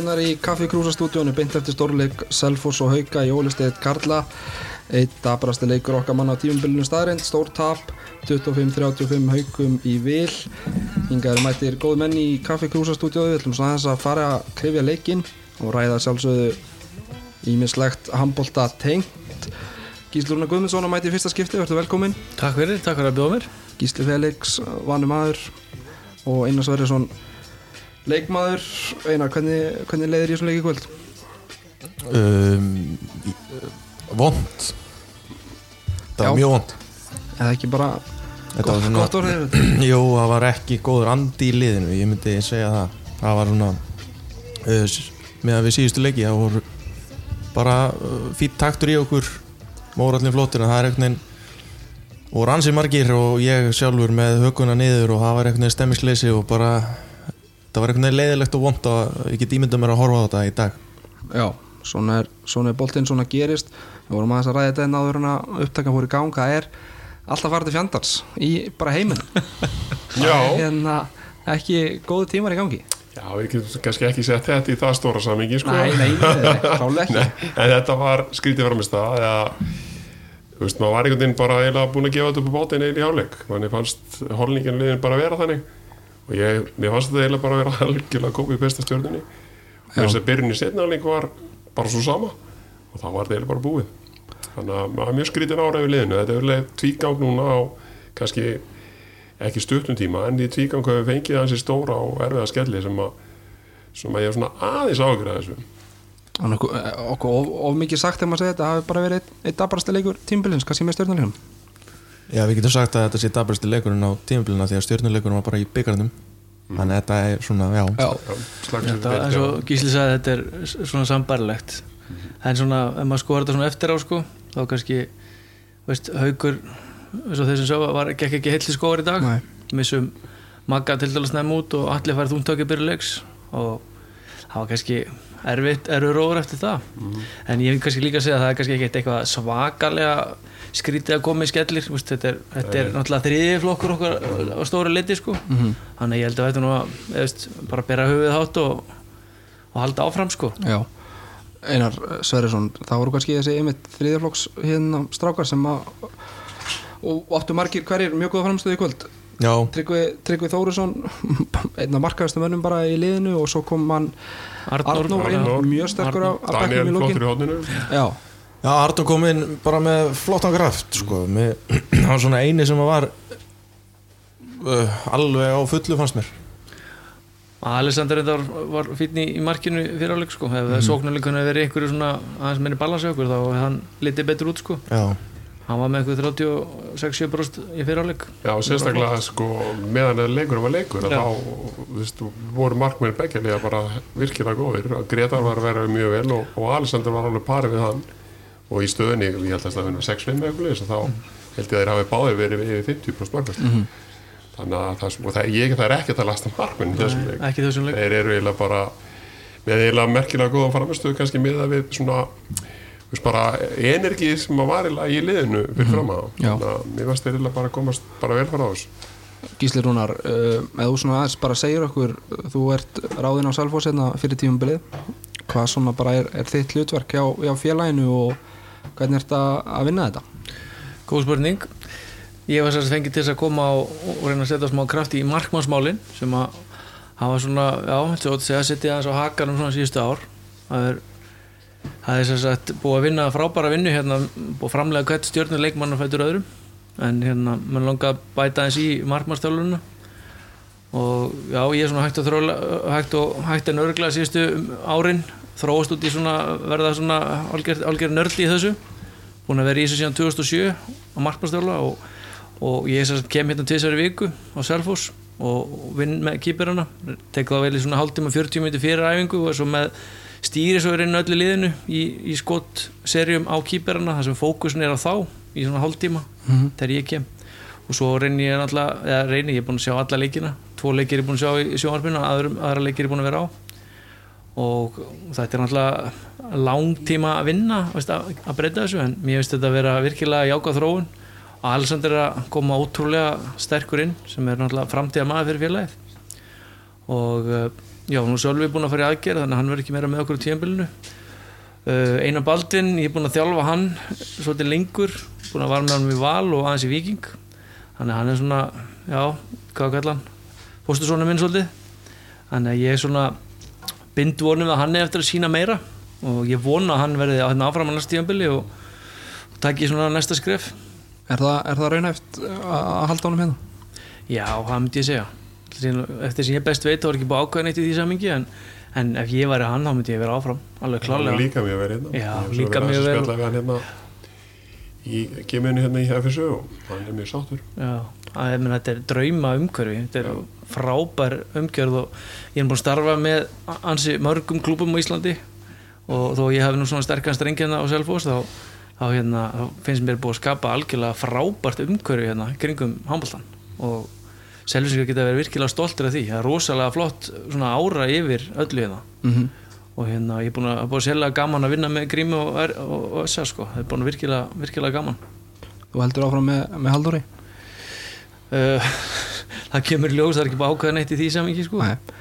Græðunar í Kaffi Krúsa stúdíónu beint eftir stórleik Selfoss og Hauka í Ólisteyð Karla. Eitt dabrasti leikur okkar manna á tífumbilinu staðrind, stór tap 25-35 Haukum í vil. Hinga eru mættir góð menn í Kaffi Krúsa stúdíóðu Við ætlum svona þess að fara að krifja leikin og ræða sjálfsögðu ímislegt handbólta tengt. Gísli Rúna Guðmundsson að mæti í fyrsta skipti, verður velkomin Takk fyrir, takk fyrir að bjóða mér. Gísli Felix, vanum maður og Einar Sverjesson leikmaður Einar, hvernig, hvernig leiðir ég svona leiki kvöld? um, Vond Það var mjög vond eða ekki bara Þetta gott, gott orðið? Jú, það var ekki góður andi í liðinu. Ég myndi segja það. Það var svona uh, með að við síðustu leiki það voru bara uh, fýtt taktur í okkur. Mórallin flottir en það er veginn voru ansið margir og ég sjálfur með höguna niður og það var veginn stemmisleysi og bara það var einhvern veginn leiðilegt og vond og ég get ímyndað mér að horfa á þetta í dag. Já, svona er, svona er boltinn, svona gerist. Við vorum aðeins að ræða þetta en áður en að upptaka fór í gang. Það er alltaf farið til fjandars í bara heiminn. Já. hérna ekki góðu tímar í gangi. Já, við getum kannski ekki sett þetta í það stóra samingi sko. Nei, nei, nei, nei, klálega ekki. Nei, En þetta var skrítið það eða, þú veist, maður var einhvern veginn bara eiginlega búin að gefa þetta upp á bátinn einn í hálfleik. Manni fannst holningin liðin bara vera þannig og ég, mér fannst þetta eiginlega bara vera algjörlega komið í besta stjórnunni þess að byrjun í setna hálfleik var bara svo sama. Og þá var þetta eiginlega bara búið. Þannig að maður er mjög skrítið ára yfir liðinu. Þetta er verið tvígang núna á kannski ekki stuttum tíma en í tvígang hefur við fengið hansi stóra og erfiða skelli sem að, sem að ég er svona aðeins ágjur að þessu. Þannig okkur, okkur of, of mikið sagt þegar maður segja þetta hafi bara verið einn ein dabrasti leikur tímbilins, sé með stjórnuleikum? Já, við getum sagt að þetta sé dabrasti leikurinn á tímabilina því að stjórnuleikurinn var bara í byggarnum þannig að þetta er svona, já, Já, Þetta, eins og Gísli sagði, þetta er svona sambarlegt En svona, ef maður skoðar þetta svona eftir á sko þá kannski, veist, haugur eins og þeir sem sá var gekk ekki heilli skóar í dag. Nei. missum Magga til dæla snæm út og allir færið þúntökið byrjuleiks og það var kannski erfitt, erfur róður eftir það. En ég vil kannski líka segja að það er kannski ekki eitthvað svakalega skrítið að koma í skellir veist, þetta er, þetta er náttúrulega þriði flokkur okkar á stóri liti sko. Þannig að ég held að þetta nú að veist, bara bera höfuð hátt og, og halda áfram sko. Já. Einar Sverjesson, það voru kannski þessi einmitt þriðjaflokks hérna strákar sem að og áttu margir hverjir mjög góða framstöðu í kvöld? Já, Tryggvi, Tryggvi Þórisson einn af markaðastu mönnum bara í liðinu og svo kom hann Arnór, Arnór inn, Arnór. mjög sterkur á, á Daniel bekknum í hodninu Já, Já, Artur kom inn bara með flottan kraft sko. með, hann var svona eini sem var uh, alveg á fullu fannst mér. Alexander þetta var, var fínn í, í markinu fyrir áleik sko, ef mm. sóknarleikunni hefði verið einhverju svona aðeins meiri balans í okkur þá hefði hann litið betur út sko. Já, hann var með einhverju 36-7% í fyrir áleik Já, sérstaklega sko meðan að leikur var leikur að Já. þá, þú veist, voru markmenn bekkjarlega bara virkilega góðir. Gretar var vera mjög vel og, og Alexander var alveg parið við hann og í stöðunni, ég held að það finna 6-5 eitthvað og þá held ég að þeir hafi báðir verið yfir 50% markvæst þannig að það, það, ég, það er ekki að lasta leik. þeir eru eiginlega bara með eiginlega merkilega góðan framistöðu kannski miða við svona þú veist, bara energi sem að var eiginlega í liðinu fyrir fram að Já. þannig að mér varst eiginlega bara að komast bara vel frá þessu. Gísli Rúnar eða þú svona aðeins bara segir okkur þú ert ráðinn á Salfós hérna fyrir tímumbilið hvað svona bara er, er þitt hlutverk hjá, hjá félaginu og hvernig ert að, vinna þetta? góð spurning. Ég var sérst fengið til þess að koma og, og reyna að setja smá kraft í markmannsmálin sem að hafa svona, já, svo að setja aðeins á hakanum svona síðustu ár. Það er það er sérst búið að vinna frábæra vinnu hérna og framlega hvert stjórnir leikmann og fættur öðrum. En hérna, mann langa að bæta eins í markmannstjálfurina og já, ég er svona hægt þróla hægt og hægt en örgla síðustu árin. Þróast út í svona verða svona algjör, algjör nördi í þessu. Búin að vera í þessu síðan 2007 á markmannstjálfa og, og ég kem hérna tvisari viku á Selfoss og vinn með kýpirana tek það vel í svona hálftíma 40 minnir fyrir æfingu og svo með stýri svo er inn öllu liðinu í, í skott serjum á kýpirana þar sem fókusin er á þá í svona hálftíma þegar ég kem og svo reyni ég náttúrulega, eða reyni ég er búin að sjá alla leikina. Tvo leikir er búin að sjá í sjónvarpinu aðra, aðra leikir er búin að vera á. Og þetta er náttúrulega langtíma að vinna veist, að, að breyta þessu en mér finnst þetta að vera virkilega jákað þróun. Og Alexander er að koma ótrúlega sterkur inn sem er náttúrulega framtíða maður fyrir félagið. Og uh, já, nú er Sölvi búin að fara í aðgerð þannig að hann verður ekki meira með okkur á tíðanbylunu uh, Einar Baldvin, ég er búin að þjálfa hann svolítið lengur búin að vara með hann við val og aðeins í Viking þannig að hann er svona, já, hvað kallar hann? Fórstu svona minn svolítið. Þannig að ég er svona bind vonum að hann er eftir að sína meira. Og ég vona að hann verði á hérna áfram á næst tíðanbyli og, og takki svona næsta skref. Er það, er það raunæft að halda honum hérna? Já, það myndi ég segja. Eftir sem ég best veit þá er ekki búið ákvæðin eitt í því samingi en, en ef ég væri hann þá myndi ég vera áfram alveg klálega líka mjög verið hérna. Líka verið mjög aðeins að vel. spjalla við hann hérna í geminu hérna í FSU og hann er mjög sáttur. Já, að, ég meina, þetta er drauma umhverfi þetta er frábær umgjörð og ég er búin að starfa með ansi mörgum klúbum á Íslandi og þó ég hef nú svona sterkan strengina á Selfoss þá, þá, hérna, þá finnst mér búið að skapa algjörlega frábært umhverfi hérna kringum handbóltan og Selfossingar geta verið virkilega stoltir af því. Það er rosalega flott svona ára yfir öllu hérna. Mm og hérna ég er búin að, búin að sérlega gaman að vinna með Grími og, og, og, Össa sko, það er búin að virkilega, virkilega gaman Þú heldur áfram með, með Halldóri? uh, það kemur ljós, það er ekki bara ákveðan eitt í því samingi sko. Nei.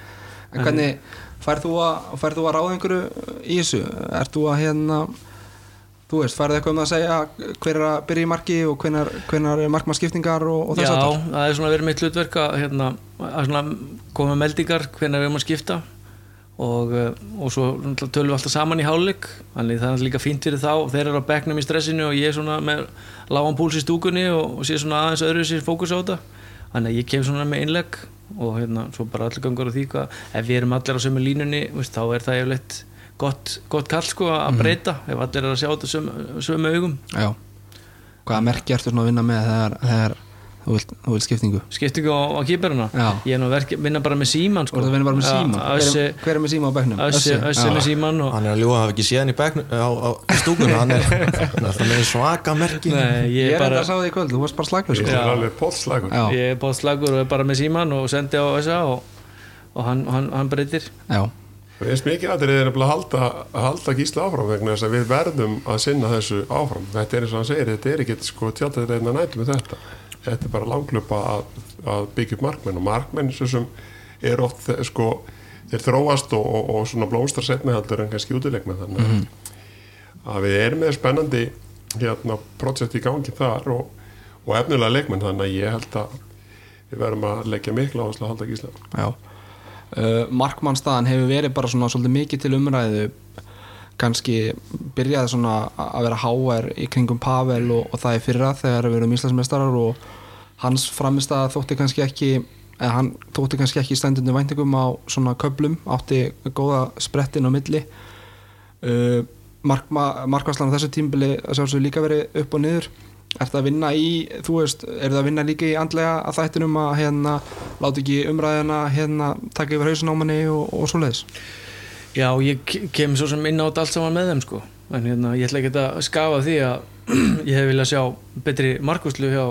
En hvernig færð þú að, færð þú að ráða einhverju í þessu? Ert þú að hérna þú veist, færðu eitthvað um að segja hver er að byrja í marki og hvenar, hvenar er markmannskiptingar og, og þess Já, aftar? það er svona verið mitt hlutverk að, hérna, að svona koma meldingar hvernig við erum að skipta og, uh, og svo tölum við alltaf saman í hálfleik. Þannig það er líka fínt fyrir þá. Þeir eru á bekknum í stressinu og ég er svona með lágan púls í stúkunni og, og sé svona aðeins öðru sér fókus á þetta. Þannig að ég kem svona með einlegg og hérna svo bara allir gangur á því hvað ef við erum allir á sömu línunni veist, þá er það yfirleitt gott, gott kall sko að breyta ef allir er að sjá þetta sömu, sömu augum. Já. Hvaða merki ertu svona að vinna með þegar, þegar þú, vilt, þú vilt skiptingu? skiptingu á, á kýperuna ég er nú að verki, vinna bara með síman sko. að bara með síma? Já, Össi, hver, er- hver er með síma á bekknum? Össi, Össi með síman og hann er að ljúa að hafa ekki séð hann í beknu á, á stúkuna hann er, hann er alltaf með svaka merki Nei, Ég ég er er bara enda að sá því í kvöld, þú varst bara slagur sko. Það er alveg pótslagur Já. ég er bátt slagur og er bara með síman og sendi á Össa og, og hann, hann, hann breytir Já. Við erum mikið aðrið er nefnilega að halda, að halda gísla áfram vegna þess að við verðum að sinna þessu áfram. Þetta er eins og hann segir, þetta er ekki sko tjaldið reyna nættu með þetta. Þetta er bara langlupa að, að byggja upp markmenn og markmenn sem er oft sko, þeir þróast og, og, og svona blómstar setna heldur en kannski útilegna þannig mm að við erum með spennandi hérna projekt í gangi þar og, og efnilega leikmenn þannig að ég held að við verðum að leggja mikla áherslu að halda gísla. Já. Uh, markmannstaðan hefur verið bara svona svolítið mikið til umræðu kannski byrjaði svona að vera háar í kringum Pavel og, og það er fyrra þegar við erum Íslandsmeistarar og hans framistæða þótti kannski ekki eða hann þótti kannski ekki stendundu væntingum á svona köplum átti góða sprettin á milli uh, markvarslan á þessu tímbili að sjálfsög líka verið upp og niður Er það að vinna í, þú veist, er það að vinna líka í andlega að þættinum að hérna láta ekki umræðina hérna taka yfir hausin á manni og, og svoleiðis? Já, ég ke- kem svo sem inn á þetta allt saman með þeim sko. En hérna, ég ætla ekki að skafa því að ég hef viljað sjá betri markvæslu hjá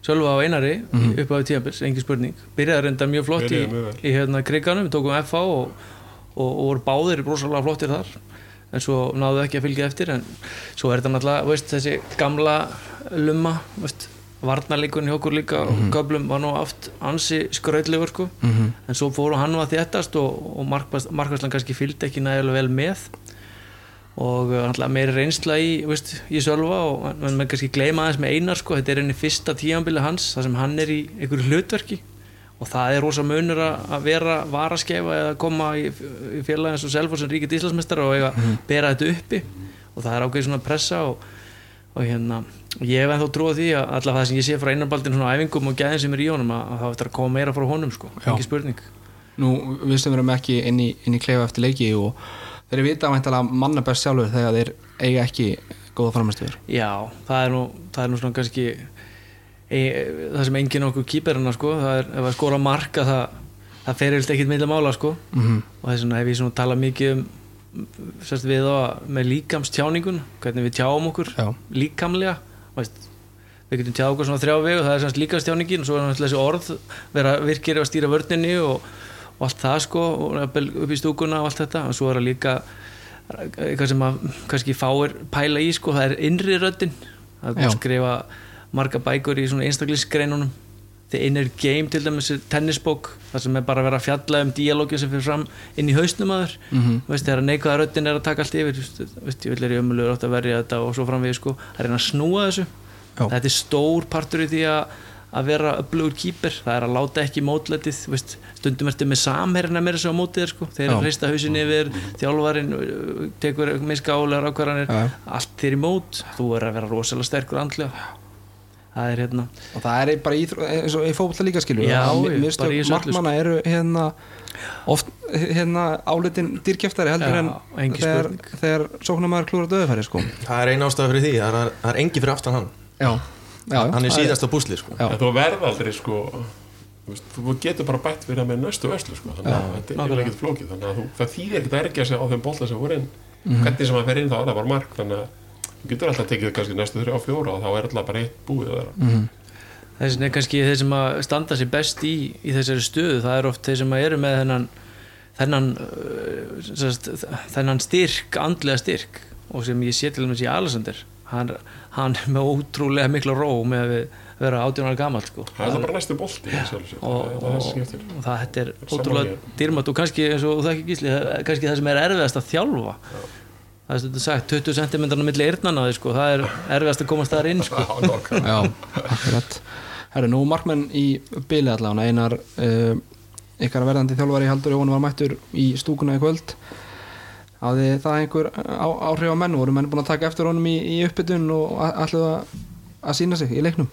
Sölva á Einari mm -hmm. upp á tíðanbils, engin spurning. Byrjaði reynda mjög flott í, í hérna kriganum, við tókum FH og, og, og voru báðir rosalega flottir þar en svo náðu ekki að fylgja eftir en svo er þetta náttúrulega, veist, þessi gamla lumma, veist varnarleikunni okkur líka og köflum var nú aft ansi skrautlegur sko. Mm -hmm. en svo fóru hann að þéttast og, og markværslan kannski fylgdi ekki nægilega vel með. Og uh, náttúrulega meiri reynsla í, veist, í Sölva og mann með kannski gleyma aðeins með Einar sko, þetta er henni fyrsta tíanbili hans þar sem hann er í einhverju hlutverki. Og það er rosa munur að vera varaskefa eða koma í, í félagi eins og Selfoss sem ríkit Íslandsmeistar og eiga að bera þetta uppi. Og það er ákveð svona pressa og, og hérna ég hef ennþá trúið því að allavega það sem ég sé frá einarbaldin svona æfingum og gæðin sem er í honum að, að það eftir að koma meira frá honum sko, Já. ekki spurning Nú, við sem erum ekki inn í, inn í klefa eftir leiki og þeir vita væntalega manna best sjálfur þegar þeir eiga ekki góða framhersluður. Já, það er nú, það er nú svona kannski e, það sem enginn okkur kýperina sko, það er ef að skora marka það, það fer eitthvað ekkert meðlega mála sko Mm -hmm. og þess vegna hef ég svona talað mikið um sérst við þá með líkamstjáningun hvernig við tjáum okkur Já. líkamlega veist, við getum tjáð okkur svona þrjá vegu það er semst líkamstjáningin og svo er þessi orð vera virkir að stýra vörninni og, og allt það sko upp í stúkuna og allt þetta og svo er það líka eitthvað sem að kannski fáir pæla í sko, það er innri röddin. Það er skrifa marga bækur í svona einstaklisgreinunum The Inner Game til dæmis er tennisbók þar sem er bara að vera að fjalla um díalógi sem fyrir fram inn í hausnum að þér. Mhm. veist, þegar neikvæða röddin er að taka allt yfir veist, veist, ég vil er í ömulugur átt að verja þetta og svo framvegi sko, að reyna að snúa þessu. Já. þetta er stór partur í því að að vera öflugur kýper, það er að láta ekki mótletið, veist, stundum ertu með samherina meira sem á mótið þér sko, þeir hrista hausin yfir, þjálfarin uh, tekur miskálegar ákvarðanir. Allt þér í mót, þú er að vera rosalega sterkur andlega það er hérna og það er bara íþró, eins og í fótbolta líka skilur Já, þessu öllu, markmanna eru hérna oft hérna álitin dýrkjöftari heldur Já, en engin þegar, spurning. þegar sóknarmæður klúra döðfæri sko það er eina ástæða fyrir því, það er, það er engi fyrir aftan hann já, já, hann er það síðast á búsli sko. Þú verð aldrei sko þú getur bara bætt fyrir það með næstu verslu sko. þannig að þetta er ekkert flókið þannig að þú, það þýðir ekkert að ergja sig á þeim bolta sem voru inn Mhm. hvernig sem hann fer inn þá er það bara mark þannig að þú getur alltaf tekið kannski næstu þrjá fjóra og þá er alltaf bara eitt búið að vera Mhm. þess vegna er kannski þeir sem að standa sér best í, í þessari stöðu, það er oft þeir sem að eru með þennan þennan, uh, þennan styrk, andlega styrk og sem ég sé til dæmis í Alexander hann, hann er með ótrúlega mikla ró með að vera 18 ára gamall sko. það er það bara næstu sjálfu sér. og, og, skiptir og það er ótrúlega mér. dýrmætt og kannski eins og það ekki gísli kannski það sem er erfiðast að þjálfa það er stundum sagt 20 cm á milli því, sko. það er erfiðast að komast þar inn sko. Já, akkurat. Herru, nú markmenn í byli allavega. Einar uh, ykkar verðandi þjálfari Haldur Jóhann var mættur í stúkuna í kvöld. Hafði það einhver á, áhrif á menn? Voru menn búin að taka eftir honum í, í uppbytun og ætluðu að, að sína sig í leiknum?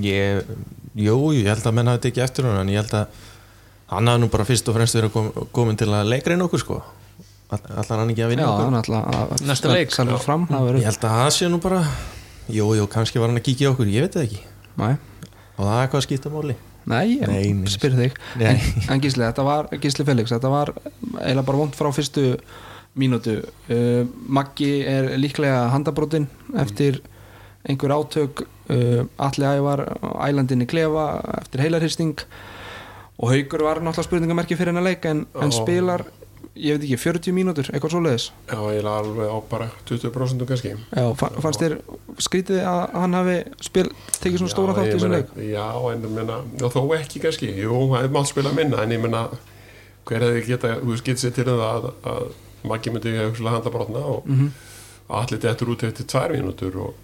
Ég, jú, ég held að menn hafi tekið eftir hann en ég held að hann hafi nú bara fyrst og fremst verið kom, komin til að leikra inn okkur sko All- allar hann ekki að Já, vinna okkur? hann að Næsta leik. selja fram ég held að það sé nú bara jú, jú, kannski var hann að kíkja okkur, ég veit það ekki. Nei, og það er eitthvað að skipta máli. Nei, ég spyr þig. Nei. en, en Gísli, þetta var Gísli Felix, þetta var eiginlega bara vond frá fyrstu mínútu. Uh, Maggi er líklega handabrotin eftir einhver átök. Uh, Alli Ævar ælandin í klefa eftir heilarhysting og Haugur var náttúrulega spurningamerki fyrir hennar leik en, en Já. spilar, ég veit ekki, 40 mínútur eitthvað svoleiðis? Já, ég er alveg á bara 20% kannski. Já, fa- fannst þér skrítið að hann hafi spil, tekið svona stóra þátt í þessum leik? Já, en ég meina, já, þó ekki kannski. Jú, það er mátt spila minna En ég meina, hver hefði geta Þú getið sér til það að, að Maggi myndi hugsalega handa brotna og Mhm. allir dettur út eftir tvær mínútur og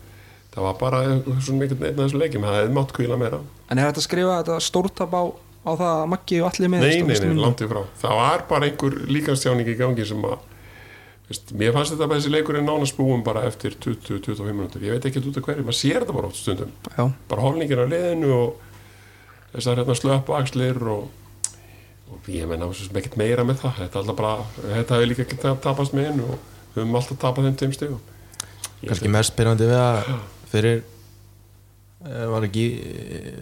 það var bara svona einn af þessum leikjum, það hefði mátt kvíla meira. En er þetta að skrifa þetta stórtap á, á það að Maggi og allir með Nei, nei, nei, langt í frá. Það var bara einhver líkastjáning í gangi sem að veist, Mér fannst þetta bara þessi leikur er nánast búum bara eftir 20-25 minútur Ég veit ekki út af hverju, maður sér þetta bara oft stundum. Já, bara holningin á liðinu og þessar hérna slöpu axlir og, og ég menna ekkert meira með það. Þetta, er alltaf bara, þetta hefur líka ekki tapast með einu og við höfum alltaf tapað þeim tveim kannski held mest spyrjandi við að fyrir var ekki eh,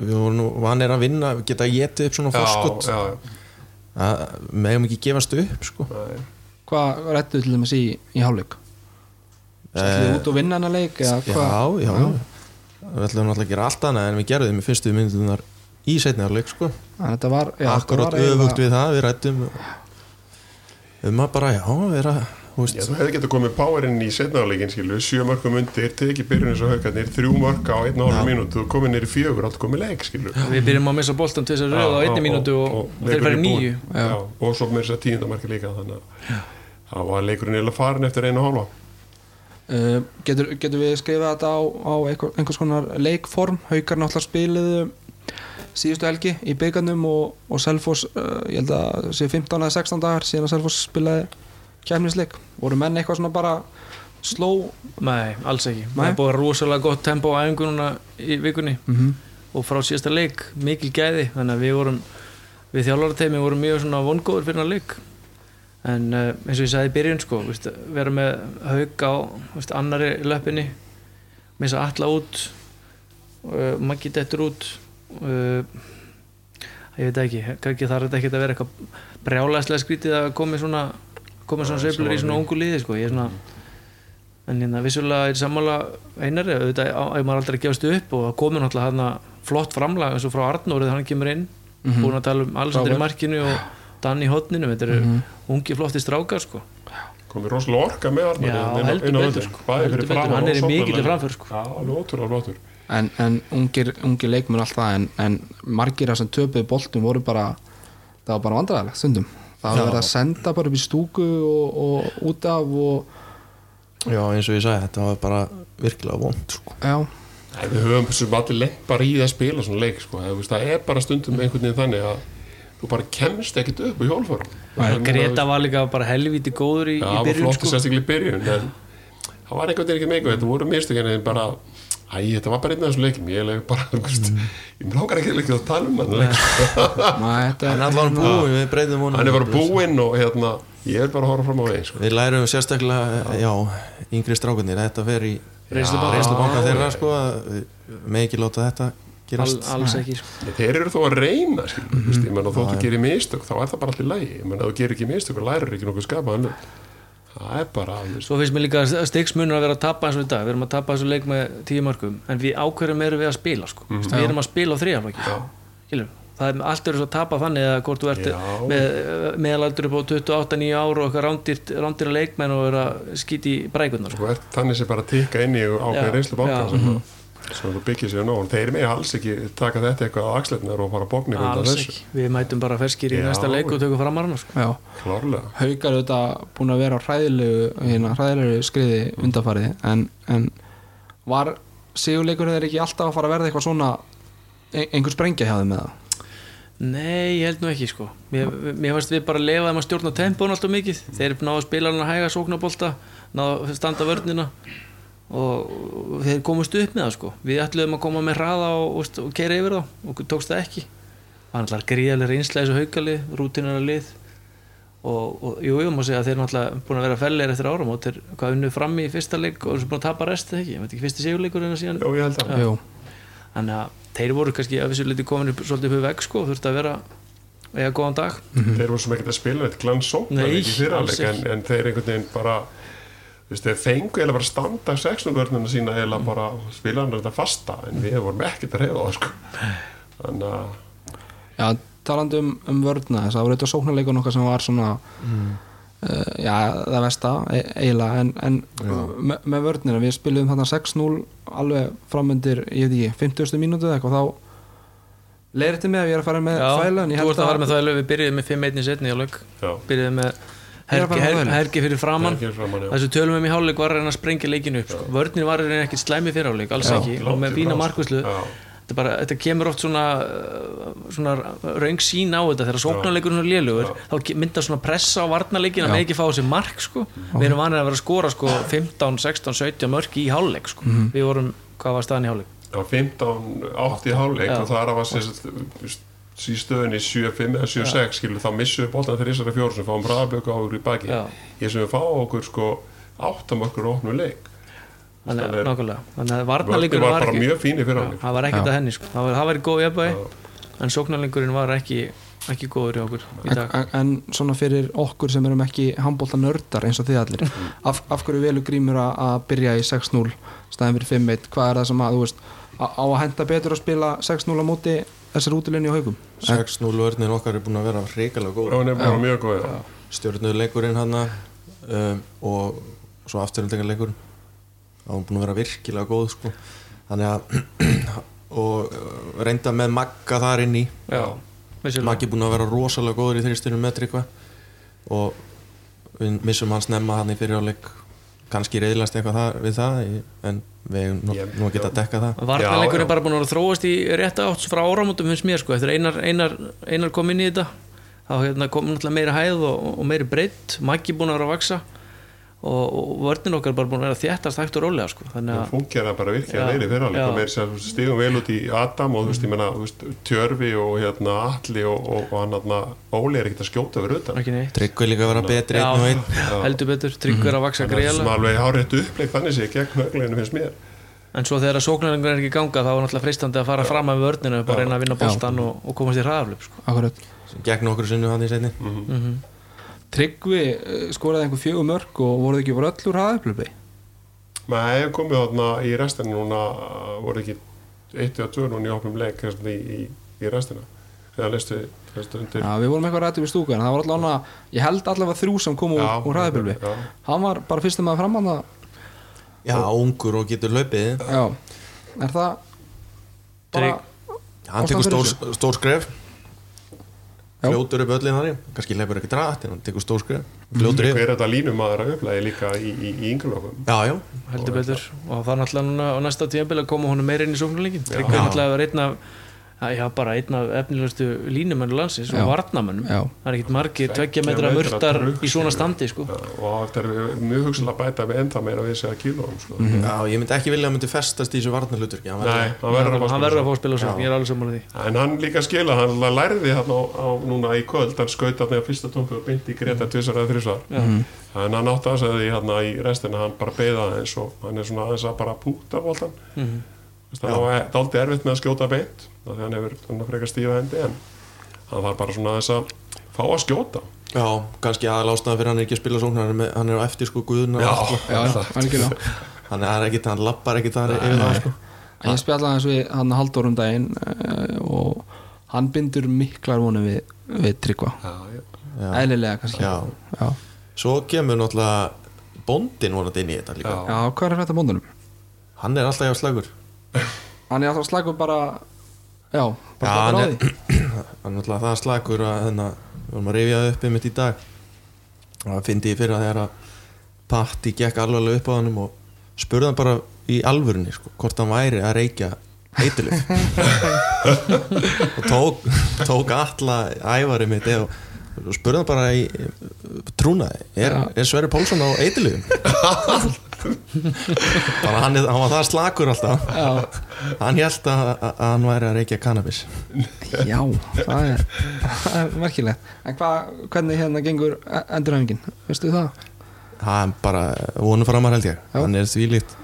við vorum nú vanir að vinna geta getið upp svona að- forskot já, já, að meðum ekki gefast upp sko. já, hvað rættu til dæmis í, í hálfleik? Sættu Eh, út og vinna hana leik eða já, hvað? já, við ætlum náttúrulega að gera allt annað en við gerðum í fyrstu myndunar í setniðarleik sko. Þannig að Þetta var, já, akkurát öfugt við það við rættum um að bara, já, vera þú veist, Já, þú hefði getað komið powerinn í setnaðarleikin skilu, sjö mörgum undir, tekið byrjun eins og haugarnir, þrjú mörg á einn og hálf mínútu, þú komið nýri fjögur, allt komið leik skilu við byrjum að missa boltan til þess að rauða á einni mínútu og, og, þeir leikurinn færi nýju já. og svo með þess að tíundamarki líka þannig að það var leikurinn eða farin eftir einu og hálfa. Uh, getur, getur við skrifað þetta á, á einhver, einhvers konar leikform? Haukar náttúrulega spiluðu síðustu helgi í byggarnum og, og Selfoss, uh, ég held að sé 15 eða 16 dagar síðan að Selfoss spilaði kemnisleik, voru menn eitthvað svona bara sló nei, alls ekki, það Nei. er búið að rosalega gott tempo á æfingununa í vikunni. Mm -hmm. og frá síðasta leik, mikil gæði. Þannig að við vorum, við þjálfarateimi vorum mjög svona vongóður fyrir hann leik. En uh, eins og ég sagði í byrjun sko, víst, vera með haug á víst, annari löppinni. Missa alla út. Uh, maggi dettur út. Uh, ég veit það ekki. Kannski þarf þetta ekki að vera eitthvað brjálæslega skrítið að komi svona komi svona Já, sveiflur í svo svona ungu liði sko. ég er svona en hérna vissulega er sammála einari auðvitað ef maður aldrei gefast upp og komið náttúrulega hann flott framlag eins og frá Arnór þegar hann kemur inn Mhm. búin að tala um Alexander í Frábær. markinu og Dan í hotninu þetta eru Mhm. ungi flotti strákar sko. komið rosalega orka með Arnar Já, inn á- völlinn. sko. hann er sóknarlega. mikilli framför, sko. alveg ótrúlega flottur en, en ungir, ungir leikmenn allt það en, en margir að sem töpuðu boltum voru bara það var bara vandræðilegt stundum það Já. verið að senda bara upp í stúku og, og út af og Já, eins og ég sagði, þetta var bara virkilega vond sko. já, Nei, við höfum sem allir lengt bara í það að spila svona leik sko. það, það er bara stundum einhvern veginn þannig að þú bara kemst ekkit upp í hjólfórum Greta var líka bara helviti góður í, Já, í það var byrjun flott sko. sérstaklega í byrjun en það var einhvern veginn ekki með eitthvað þetta voru mistökinn en bara Æ, þetta var bara einn af þessum leikim ég leik bara, veist, ég langar ekki ekki að tala um hann leik Nei, þetta En allan búin, við breyðum honum hann er bara búinn og hérna ég er bara að horfa fram á veginn sko. Við lærum sérstaklega, já, yngri strákunir Þetta fer í Reynslubanka. þeirra Já. sko, að með ekki láta þetta All, gerast alls ekki sko. þeir eru þó að reyna skil, mm Mhm. -hmm. ég menna þó þú gerir mistök þá er það bara allir lægi, ég menna þú gerir ekki mistök og lærir ekki nokkuð skapaðan hlut. Það er bara veist, Svo finnst mér líka að stigsmunur að vera að tappa eins og í dag Við erum að tappa þessu leik með tíu mörgum En við ákveðum erum við að spila sko. Við erum að spila á. Skilur Það er allt eru svo að tappa þannig að hvort þú ert Já. með meðalaldur upp á 28-9 ár og eitthvað rándir, rándir leikmenn og er að skýti í brækurnar sko. þannig sem bara tikka inn í ákveðin Já, reynslu banka já. Sem, að- þú byggir sér nóg. Þeir með alls ekki taka þetta eitthvað á axletnar og fara bóknir undan Alls ekki. Við mætum bara ferskir í Já. næsta leik og tökum fram að hana sko. já. Klárlega. Haukar auðvitað búin að vera hræðilegu hérna, hræðilegu skriði undanfarið en, en var sigurleikur þeir ekki alltaf að fara að verða eitthvað svona ein- einhver sprengja hjá þeim með það Nei, ég held nú ekki sko. Mér, mér fannst við bara að lefa þeim að stjórna tempón alltaf mikið. Þeir náðu að spila hann að hæga sóknabólta náðu að standa vörnina og, og þeir komust upp með það sko. Við ætluðum að koma með hraða og, og, og keira yfir þá. Og tókst það ekki. Það var náttúrulega gríðarlega reynsla þessu haukalið, rútinara lið. Og, og jú, ég má segja að þeir náttúrulega búin að vera fellir eftir árum og þeir hvað unnu fram í fyrsta leik og eru búin að tapa rest eða ekki, ég veit ekki fyrsti sigurleikur en að síðan. Já ég held að Jú, þannig að þeir voru kannski að vissu liti komin upp, svolítið upp í vegg sko, þurfti að vera eiga góðan dag. Þeir voru sem ekkert að spila þetta glansókn Nei, ekki alls en, en þeir einhvern veginn bara þeir fengu eða bara standa 16 vörnuna sína eða bara spila hann þetta fasta en við vorum ekkert að reyða það sko. þannig að já, talandi um, um vörna þess að það var eitthvað sóknarleikun okkar sem var svona uh, já, það versta e eiginlega en, en me, með vörnina, við spilum þarna 6-0 alveg framöndir, ég veit ekki 50. mínútu eða eitthvað þá leirti mig að ég er að fara með en ég þú ert að fara með þvælu, við byrjuðum með 5-1 í setni já, byrjuðum með Er að hergi, fara með her, þvælu. hergi fyrir framann já. þessu tölum við í hálfleik var að reyna að sprengja leikinu upp sko. vörnin var að reyna ekkert slæmi fyrir hálfleik alls Já, ekki, og með fína frá, markvæslu þetta, bara, þetta kemur oft svona, uh, svona raung sín á þetta þegar sóknarleikurinn er lélugur þá myndar svona pressa á varnarleikin að með ekki fá þessi mark sko. við erum vanið að vera að skora sko, 15, 16, 17 mörk í hálfleik sko. við vorum, hvað var staðan í hálfleik Já, 15, 8 í hálfleik Já. og það er að var í stöðunni 7-5 eða 7-6 skilur þá missum við boltan þegar þessari fjóru sem fáum hraðaböku á okkur í baki. Já. ég sem við fá okkur sko áttam okkur og opnum leik. Þannig, Þannig nákvæmlega, þannig að Vörður varnarleikurinn var var bara ekki mjög fín í fyrir hálfleik það var ekkert að henni sko. það var, það var í góð jafnvægi en sóknarleikurinn var ekki ekki góður í okkur í dag. En, en svona fyrir okkur sem erum ekki handbólta nördar eins og þið allir af, af hverju velu grímur að, að byrja í 6-0 staðin fyrir 5-1 hvað er það sem að, þú veist, á, á að henda betur að spila 6-0 á móti þessar útilinni á haugum 6-0 vörnir okkar er búin að vera reikalega góð og hann er bara mjög góð já. stjórnuðu leikurinn hann um, og svo afturhaldingar leikurinn það var búin að vera virkilega góð sko. þannig að og uh, reynda með Magga þar inn í. Maggi búin að vera rosalega góður í þrýstunum með Tryggva og við missum hans nefna hann í fyriráleik kannski reyðlast eitthvað það, við það en við eigum nú, nú að geta að dekka það. Varnarleikurinn Já, er bara búin að þróast í rétta átt frá áramótum finnst mér sko, eftir einar, einar, einar kom inn í þetta þá hérna, kom náttúrulega meiri hæð og, og meiri breytt, Maggi búin að vera að vaksa og, og vörnin okkar bara búin að vera þéttast hægt og rólega sko, þannig það að fungera bara virkilega Já, vel í fyrir hálfleik já. og meir sér stigum vel út í Adam og þú veist, ég menna, veist, Tjörfi og hérna Alli og, og, og hann hérna Óli er ekkert að skjóta fyrir utan. Ekki neitt. Tryggva líka að vera betri einn og einn. heldur betur, tryggur að vaksa Þannig að það sem alveg hárétt uppleik þannig sé gegn högleginu finnst mér. En svo þegar sóknarleikur er ekki ganga þá er náttúrulega freistandi að fara fram með vörninu bara reyna að vinna boltan og, og komast í hraðaflöp sko. Gegn okkur sinnu hann í setni mm Tryggvi eh, skoraði einhver fjögur mörg og voruð ekki bara öll úr hraðauplubi maður hefur komið þarna í restinu núna voru ekki eitt eða tvö núna í opnum leik hérna, í, í, í restina lestu undir. Já, við vorum eitthvað rættum í stúku en það var allavega, ég held allavega þrjú sem kom úr, Já, úr já. hann var bara fyrstum að fram hann já, ungur og getur hlaupið. Já, er það bara, hann Ástæðan tekur stór, stór skref. Fljótur upp öllin þannig kannski leipur ekki drætt en hann tekur stór skref. Fljótur hver yfir er þetta línum að upplæði líka í, í, í yngri lokum já, já, heldur betur. Og það er náttúrulega núna á næsta tíðanbíl að koma honum meira inn í Já. er náttúrulega að vera einn af að já, bara einn af efnilegustu línumönnu landsins og varnamönnum það er ekkit margir tveggja metra trukk, í svona standi sko. Og þetta er mjög hugsalega að bæta við enda meira við sig að kílóum sko. já, ég myndi ekki vilja að hann myndi festast í þessu varnarlutur Nei, hann verður að verður að fá að spila svo, ég er alveg sammála því. En hann líka skila, hann lærði hann á, á núna í kvöld, hann skaut hann á fyrsta tónku og beint í Greta tvisar eða þrísar Já. en hann að segja því hann í restina hann bara beða eins og hann er svona aðeins að bara púta boltan Mhm. það var daldi erfitt með að skjóta beint af því hann hefur frekar stífa hendi en hann var bara svona aðeins að fá að skjóta já, kannski aðal ástæðan fyrir hann er ekki að spila sóknar hann með, hann er á eftir sko guðuna Já. já, já, algjörlega hann er ekki, hann lappar ekki þar yfir það sko En ég spjallaði hans við hann Halldór um daginn uh, og hann bindur miklar vonum við, við tryggva eðlilega kannski já. já. svo kemur náttúrulega bóndin vonandi inn í þetta líka Já. Já, hvað er þetta móndunum? hann er alltaf hjá slagur Hann er alltaf slagur bara já, bara slagur á hann því. hann er náttúrulega það slagur að þennan, við vorum að rifja það upp einmitt í dag. Og það fyndi ég fyrir að þegar að Patti gekk alveg upp á hannum og spurði hann bara í alvörunni sko, hvort hann væri að reykja eitilif og tók, tók alla ævari mitt og, og spurði hann bara í trúnaði, er, er Sverri Pálsson á eitilifum bara hann, er, hann var það slagur alltaf. Já, hann held að, að að hann væri að reykja cannabis já það, er, það er merkilegt. En hvað, hvernig hérna gengur endurhæfingin? Veistu það? hann bara vonum framar held ég. Já. hann er því líkt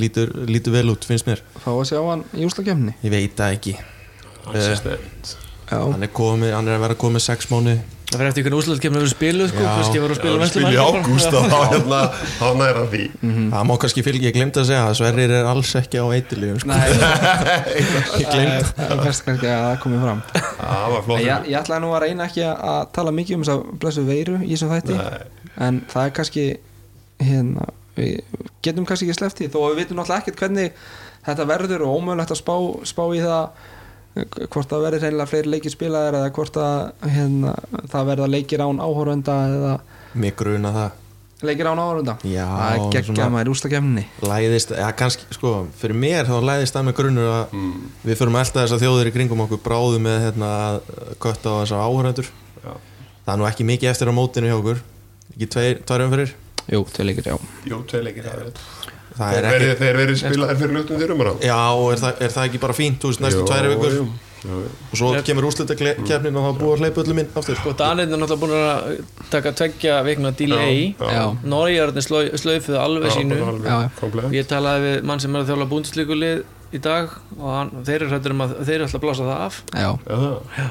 lítur, lítur vel út finnst mér. Fá að sjá hann í úslakefni ég veit það ekki. Hann. Já, hann er, komið, hann er að vera komið sex mánu það fyrir eftir hvernig úslæðkemni verður spiluð sko, Já. kannski verður að Já, spila hann spila í ágúst og þá hérna, þá næra því. Það má kannski fylgja, ég glemt að segja að Sverrir er alls ekki á eitilífum sko. nei, ég glemt það fyrst kannski að það komið fram. Það var En flott ég, ég ætlaði nú að reyna ekki að tala mikið um þess að blessu veiru í þessum þætti. Nei. en það er kannski hérna, við getum kannski ekki sleppt því þó að við vitum náttúrulega ekkert hvernig þetta verður og ómögulegt að spá, spá í það hvort það verður reynilega fleiri leikir spilaðir eða hvort að hérna, það verða leikir án áhórunda eða mig gruna það. Leikir án áhórunda Já, það er geggja maður ústakefni læðist, ja, kannski, sko, fyrir mér þá læðist það með grunur að við förum alltaf þess að þjóðir í kringum okkur bráðu með hérna, að kötta á þess að áhöröndur Já. það er nú ekki mikið eftir á mótinu hjá okkur. Ekki tveir, tvær umferðir? Jú, tvei leikir, já. Jú, tvei leikir er það Þeir er ekki, verið- þeir verið spilaðir fyrir ljóttum þyrum á já, er það, er það ekki bara fínt þú veist, næstu tvær vikur? og svo kemur úrslita kefnin og þá búið að hleypa öllum inn aftur. Sko, Danirn er náttúrulega búin að taka tveggja vikna delay. Já. Norjarnir slaufuðu alveg sínu. Já. Komplet ég talaði við mann sem er að þjóla búndslíkulið í dag og hann, þeir eru hrættur um að þeir eru alltaf að blása það af. Já,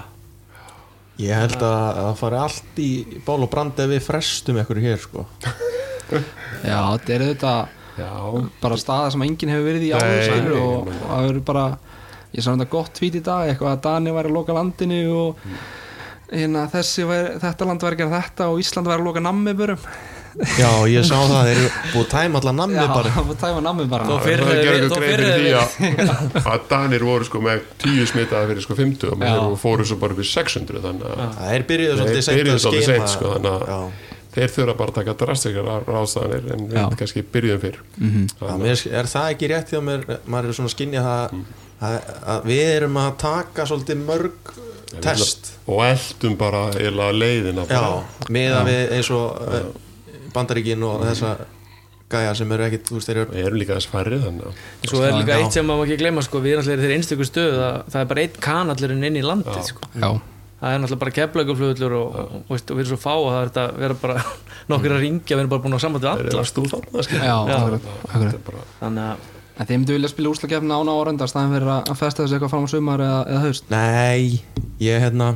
ég held að að það fari allt í ból og brand ef við frestum ykkur hér sko. já, þetta er þetta Já, bara staða sem enginn hefur verið í áður og það. verður bara ég sá þetta gott tvít í dag eitthvað að Dani væri að loka landinu og hérna, þessi væri, þetta land væri að gera þetta og Ísland væri að loka nammi börum. Já, ég sá það, þeir eru búið tæma allar nammi já, bara. það var tæma nammi bara. Fyrr fyrir því hefði að, að Danir voru sko með 10 smitaði fyrir sko 50 og Já. þeir fóru svo bara í 600 þannig að það er byrjuð svolítið byrjuðu að svolítið að já. þeir þurfa bara að taka drastikar ráðstæðanir en Já. við kannski byrjuðum fyrr Já, mér, er það ekki rétt hjá mér maður er svona að skinja það að, að við erum að taka svolítið mörg test og eldum bara eða leiðina já, bara. meðan við eins og uh, bandaríkin og þessa gæja sem eru ekkit, þú veist, þeir eru við erum líka þess að Svo er líka Já. eitt sem maður ekki gleyma sko, við erum alltaf þeirri einstöku stöð að það er bara einn kanallurinn inn í landið sko. já, það er náttúrulega bara keflauguflugullur og, og, og, veist, og við erum svo fá að það er þetta að vera bara nokkur að ringja, við erum bara búin að samband við alla. er bara þannig að en þið myndu vilja spila úslakefni án áhórunda staðin fyrir að festa þessu eitthvað fram á sumar eða, eða haust? Nei, ég hérna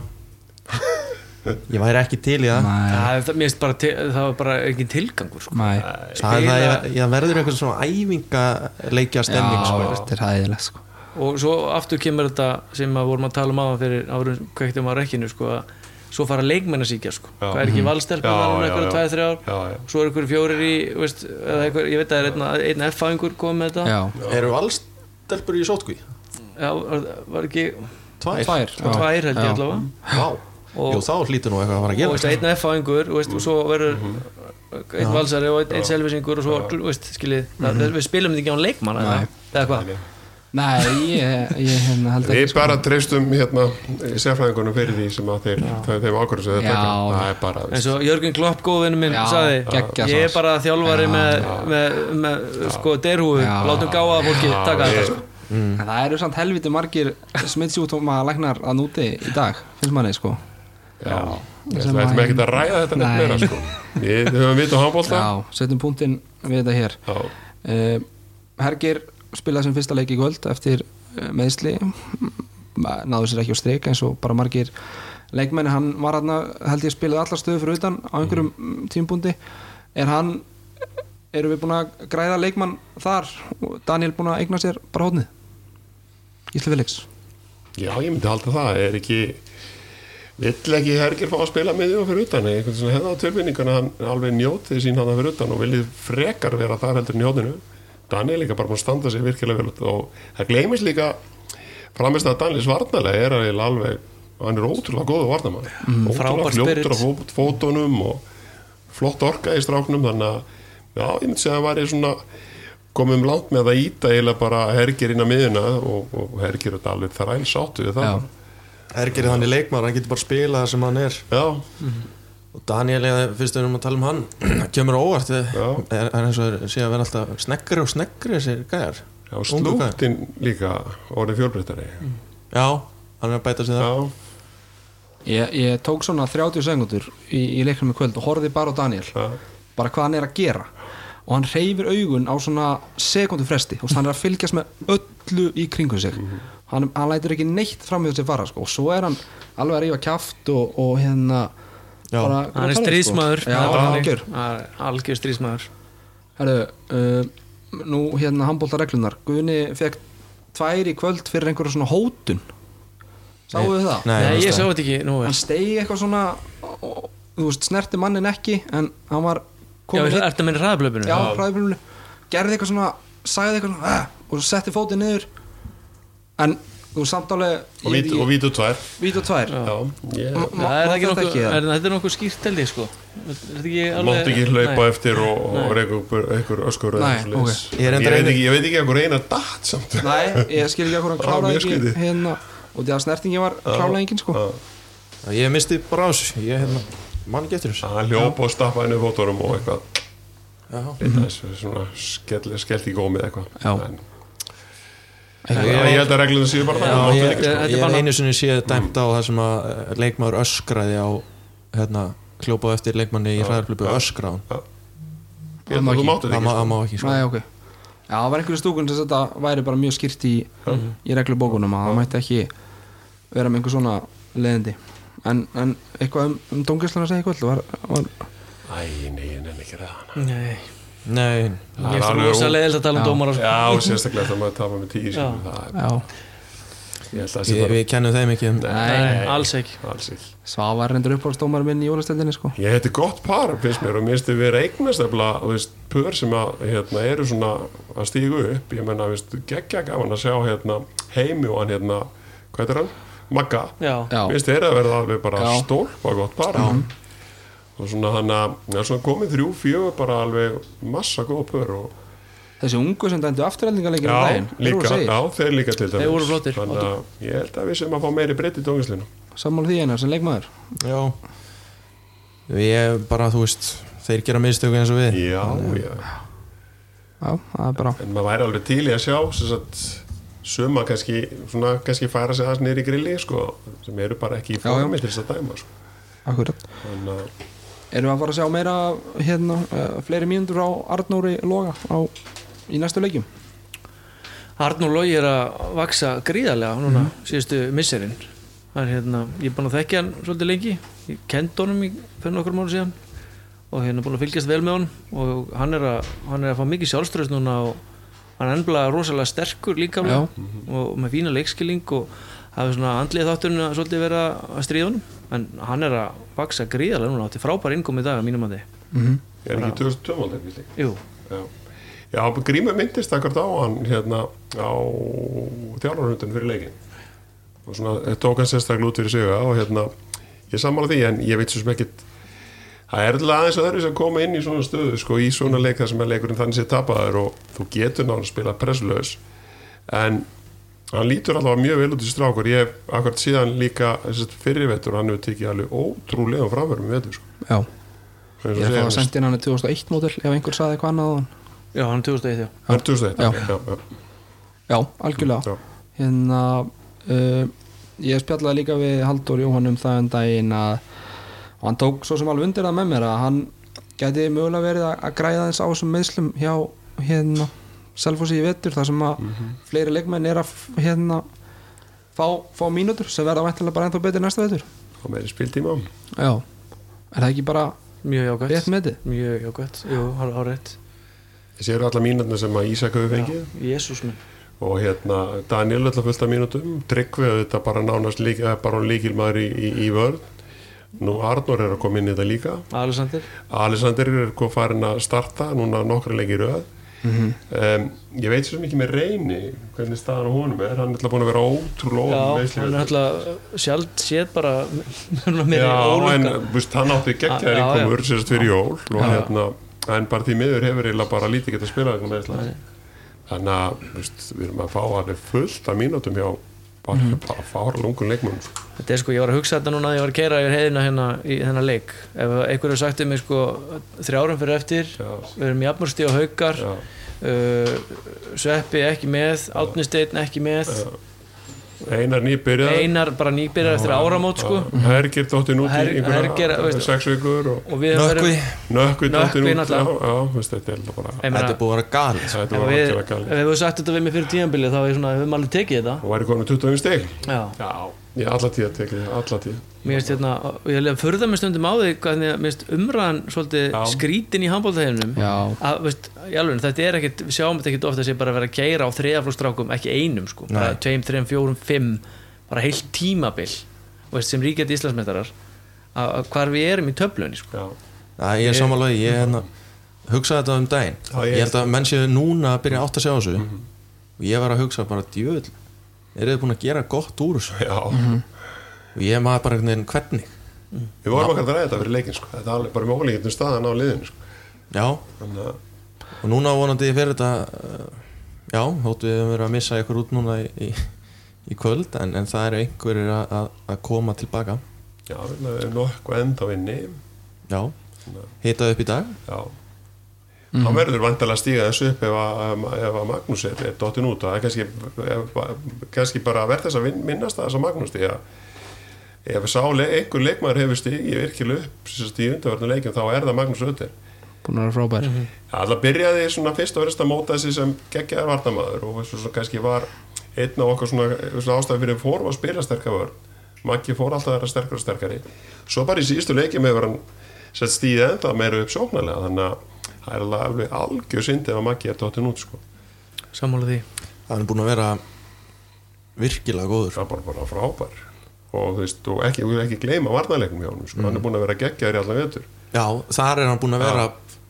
ég væri ekki til í það. Það, það, bara það var bara ekki tilgangur sko. nei, það, er það ég, ég verður eitthvað svona æfingaleikja já, stemming sko. þetta er hæðilegt sko og svo aftur kemur þetta sem að vorum að tala um aðan fyrir árum kvektum á rekkinu sko, að svo fara leikmenn að síkja sko. Já. hvað er ekki valstelpur Já, núna já, einhverju já. tvæði þrjár já, já. svo er einhverju fjórir í veist, eða einhver, ég veit að það er einn, F-fæðingur komið með þetta já, eru valstelpur í sótkví? já, var, var ekki Tvær? Tvær, já. tvær held ég Já. allavega Vá, og, jú þá hlýtur nú eitthvað að fara að og veist, gera einn F-fáingur og, og svo verður einn valsari og einn, selvisingur og svo, Já. veist, skiljið það, við spilum þetta ekki á leikmann eða hvað Nei, ég, ég hérna held Við ekki sko. bara treystum hérna sérfræðingunum fyrir því sem að þeir, þeir þeim ákvörðu sem þeir taka. Það er bara, eins og Jörgen Klopp góðvinnu minn geggjað ég er bara þjálfari Já, með, já. með, með sko derhúi, látum gáða fólki Já, taka þetta sko. En það eru samt helviti margir smittsjúkdóma læknar að núti í dag finnst manni sko. Já, við ætlum ekki að ræða þetta neitt Nei. meira sko. við höfum vitt á handbólta Já, setjum punktinn við þetta hér. Já. uh, Hergir spilaði sem fyrsta leik í kvöld eftir uh, meðsli náðu sér ekki á streik eins og bara margir leikmenni, hann var hann held ég spilaði allar stöðu fyrir utan á einhverjum mm. tímpundi er hann erum við búin að græða leikmann þar? Og Daniel búin að eigna sér bara hóðnið Gísli Felix. Já, ég myndi halda það, er ekki vill ekki Hergir fá að spila með því og fyrir utan, eða einhvern svona hefða á tilfinninguna hann alveg njótið sín hann fyrir utan og viljið frekar vera þar heldur njótinu Daniel líka bara búin að standa sig virkilega vel og það gleymis líka framist að Daniel svarnalega er að alveg, hann er ótrúlega góðu varnamann mm, ótrúlega spirit. á fó- fótunum og flott orka í stráknum þannig að, já, ég myndi segja að það væri svona komum langt með að íta eiginlega bara hergir inn á miðuna og, og hergir þetta alveg þræl sáttu við það. Já. Ergir er þannig leikmar, hann getur bara spila það sem hann er. Já, og Daniel, fyrst við erum að tala um hann. Það kemur á óvart er, Já. er eins og sé að vera alltaf sneggri og sneggri þessir gæjar. Já slútin líka orðið fjölbreytari já, hann er að bæta sig það Já, Ég, ég tók svona 30 sekundur í, í leiknum í kvöld og horfði bara á Daniel. Já, bara hvað hann er að gera. Og hann reyfir augun á svona sekundu fresti og hann er að fylgjast með öllu í kringum sig. Hann, hann lætur ekki neitt fram í þessi fara sko. og svo er hann alveg að rífa kjaft og, og hérna. Bara, hann er sko. já, algjör. er stríðsmaður. Herru, uh, nú hérna handbólta reglunar Guðni fekk tvær í kvöld fyrir einhverja svona hótun. Sáu þið það? Nei, Nei, ég sá þetta ekki nú hann er stegi eitthvað svona og, þú veist, snerti mannin ekki en hann var Já, kominn ertu að minna ræðablöfinu? já, hræðbjörnum gerði eitthvað svona, sagði eitthvað svona "Ah", og setti fótið niður. En þú samt alveg og vít og vítu tvær. Vít og tvær. Já, M- Það er ekki þetta nokkuð, er, þetta er nokkuð skýrt held ég sko. Er þetta ekki hlaupa Nei. eftir og, og reyka upp einhver öskur eða Nei, ok. Ég er ég, veit einu- ekki, ég veit ekki að reyna datt samt. Nei, ég skil ekki kláraði mjög ekki hérna. Og því að snertingi var kláraði engin sko. ég misti bara á þessu. Ég hérna, mann ekki eftir þessu. Hann hljópa og stappa henni fótorum og eitthvað. Já. mm -hmm. svona skell, skellt í gómið eitthvað ég, ég held að reglunum séu bara það ég, sko. Er einu sinni séð dæmt á það sem að eh, leikmaður öskraði á hérna, kljópaði eftir leikmanni í hræðarblöpu öskra það má, ekki það má ekki sko. Já, það var einhverju stúkun sem þetta væri bara mjög skýrt í, í reglubókunum að það mætti ekki vera með einhver svona leðindi en, en eitthvað um, um dóngislana að segja eitthvað var, var, æ, nei, nenni ekki það Nei, Nei, Það ég er er alveg rosa leiðilt að tala um Já. dómara sko. já, sérstaklega þegar maður tapa með það er, það bara við kennum þeim ekki. Um Nei, alls ekki. alls ekki. Svavar reyndur uppáhaldsdómar minn í jólastöldinni sko. Ég heiti gott par, finnst mér og mér finnst þið vera eignast pör sem að, hérna, eru svona að stígu upp. Ég menna, geggja gaman að sjá hérna, heimi og hann, hérna, hvað er hann? Magga, finnst þeir að verða alveg bara stólpa gott par og svona hann að, svona komið þrjú, fjögur bara alveg massa góð pör og þessi ungu sem dændu afturhaldingarleikir já, í daginn líka, já, þeir líka til dæmis. Þeir voru flottir. Þannig að ég held að við sem að fá meiri breytt í tóngislinu Sammála því einar sem leikmaður. Já. Ég bara, þú veist Þeir gera mistöku eins og við. Já, já. Já, það er bara en maður væri alveg til í að sjá sem sagt, suma kannski, svona, kannski færa sig aðeins niður í grilli sko, sem eru bara ekki í formi til þess að dæma sko. akkurat. Þannig að Erum við að fara að sjá meira hérna, uh, fleiri mínútur á Arnóri Loga á, í næstu leikjum? Arnur Lógi er að vaksa gríðarlega núna síðustu misserinn Það er hérna, ég er búin að þekkja hann svolítið lengi. Ég kendi honum í fyrir nokkur mánu síðan og hérna búin að fylgjast vel með honum. Og hann er að, hann er að fá mikið sjálfströðs núna og hann er ennblega rosalega sterkur líka Já. og með fína leikskilling og það er svona andlið þátturinn að svolítið vera að stríða honum en hann er að vaksa gríðarlega núna átti frábær innkom í dag að mínum að mm -hmm. er ekki 2012 aldrei, Jú, Já. Já, Grímur myndist akkord á hann hérna á þjálfarhundin fyrir leikin og svona eh, tók hann sérstaklega út fyrir sig og hérna, ég sammála því en ég veit svo sem ekkit það er alltaf aðeins öðru sem koma inn í svona stöðu sko í svona leik þar sem er leikurinn þannig sé tapaður og þú getur náttúrulega að spila presslaus. En hann lítur alltaf mjög vel út í strákur ég hef akkord síðan líka fyrir vetur og hann hefur tekið alveg ótrúlega framverðum í vetur sko. Ég segja, að senda inn hann í 2001 mótil ef einhver saði eitthvað annað á hann Já, hann er 2001 já. Er 2001 Já. já, já, Já, algjörlega já. Hérna uh, Ég spjallaði líka við Halldór Jóhann um það en daginn að hann tók svo sem alveg undir það með mér að hann gæti mögulega verið að, græða eins á þessum meðslum hjá hérna Selfossi í vetur þar sem að fleiri leikmenn er að hérna fá, fá mínútur sem verða væntilega bara ennþá betur næsta vetur. Og meiri spiltíma. Já, er það ekki bara Mjög metið? Mjög jákvæmt, jú, hann har rétt. Þessi eru alla mínutna sem að Ísak hefur fengið. Jésús minn. Og hérna Daniel alltaf fullt af mínutum Tryggvi þetta bara nánast lík, eh, bara líkilmaður í, í, í vörð nú Arnur er að koma inn í þetta líka. Alexander. Alexander er kom farin að starta núna nokkra leikir röð Mhm. um, ég veit svo mikið með reyni hvernig staðan á honum er. Hann er alltaf búin að vera í hann er alltaf sjálf séð bara Já, en búst, hann átti geggjaðar innkomur sérst fyrir jól hérna, en bara því miður hefur bara lítið eitthvað með Ísland þannig að búst, við erum að fá alveg fullt af mínútum hjá bara, Mhm. bara fára lungun leikmönnum sko. Þetta er sko, ég var að hugsa þetta núna ég var að keira yfir heiðina hérna í þennan leik. Ef einhver hefur sagt um mig sko þrjárum fyrir eftir Já. Við erum jafnmörsti og haukar. Já, uh, Sveppi ekki með Átni Steinn ekki með. Einar nýbyrjað Einar bara nýbyrjar eftir áramót sko. Hergir dóttir nút Her- í einhverja sex vikur og Og Nökkvi, já, já, veist, þetta er bara þetta er búið að vera þetta Ef var við, hefum sagt þetta við mig fyrir tíðanbilið þá er svona, við alveg tekið þetta. Og væri komin með 25 stig. Já, já, alla tíð að tekið alla tíð. Mér finnst hérna, og ég hef furða mig stundum á því hvernig mér finnst umræðan svolítið Já. skrítin í handbóltahefinum Já, að, veist, í alveg, þetta er ekkit, við sjáum þetta ekkit ofta að sé bara að vera að keira á þriðaflókstrákum ekki einum sko, bara Nei. tveim, þreim, fjórum, fimm bara heilt tímabil veist, sem ríkjandi íslandsmeistarar að hvar við erum í töflunni sko. já, Það ég er samanlega, ég hérna, hugsaði þetta um daginn. Já, ég- ég held að menn séu núna að byrja átt að sjá þessu. Og ég var að hugsa bara djöðl eru þið búin að gera gott úr þessu? Já. og ég maður bara einhvern veginn hvernig? Við vorum að ræða þetta fyrir leikin sko. þetta er bara með ólíkjum staðan á liðinu sko. já, þannig að og núna vonandi fyrir þetta uh, já, þóttu við höfum verið að missa ykkur út núna í, í, í kvöld en, en það eru einhverjir að- að að koma tilbaka já, við erum nokkuð enda inni. Já, hitað upp í dag? Já hann verður vantilega að stíga þessu upp ef að, ef að Magnús er, er dottin út. Og það er kannski, kannski bara verð þess að minnast að þess að Magnús því að ef sá le einhver leikmaður hefur stigið virkilega upp sem sagt, í undarverðinu leikin þá er það Magnús Ötter búin að vera frábær. Alltaf byrjaði svona fyrst og verðist að móta þessi sem geggjaðar vartamaður og svo, svo kannski var einn af okkar svona, svona ástæði fyrir fórum að spila sterkar vörn. Maggi fór alltaf að vera sterkar og sterkari. Svo bara í síðustu leikjum hefur hann sett stíðið enda meira upp sóknarlega þannig að það er alveg algjör syndi ef að Maggi er dottin út sko. sammála því. Það er búin að vera virkilega góður. Það er bara, bara frábær. Og þú veist, og ekki, og ekki gleyma varnarleikum hjá hann sko. hann er búin að vera geggjaður í allan vetur. Já, þar er hann búin að vera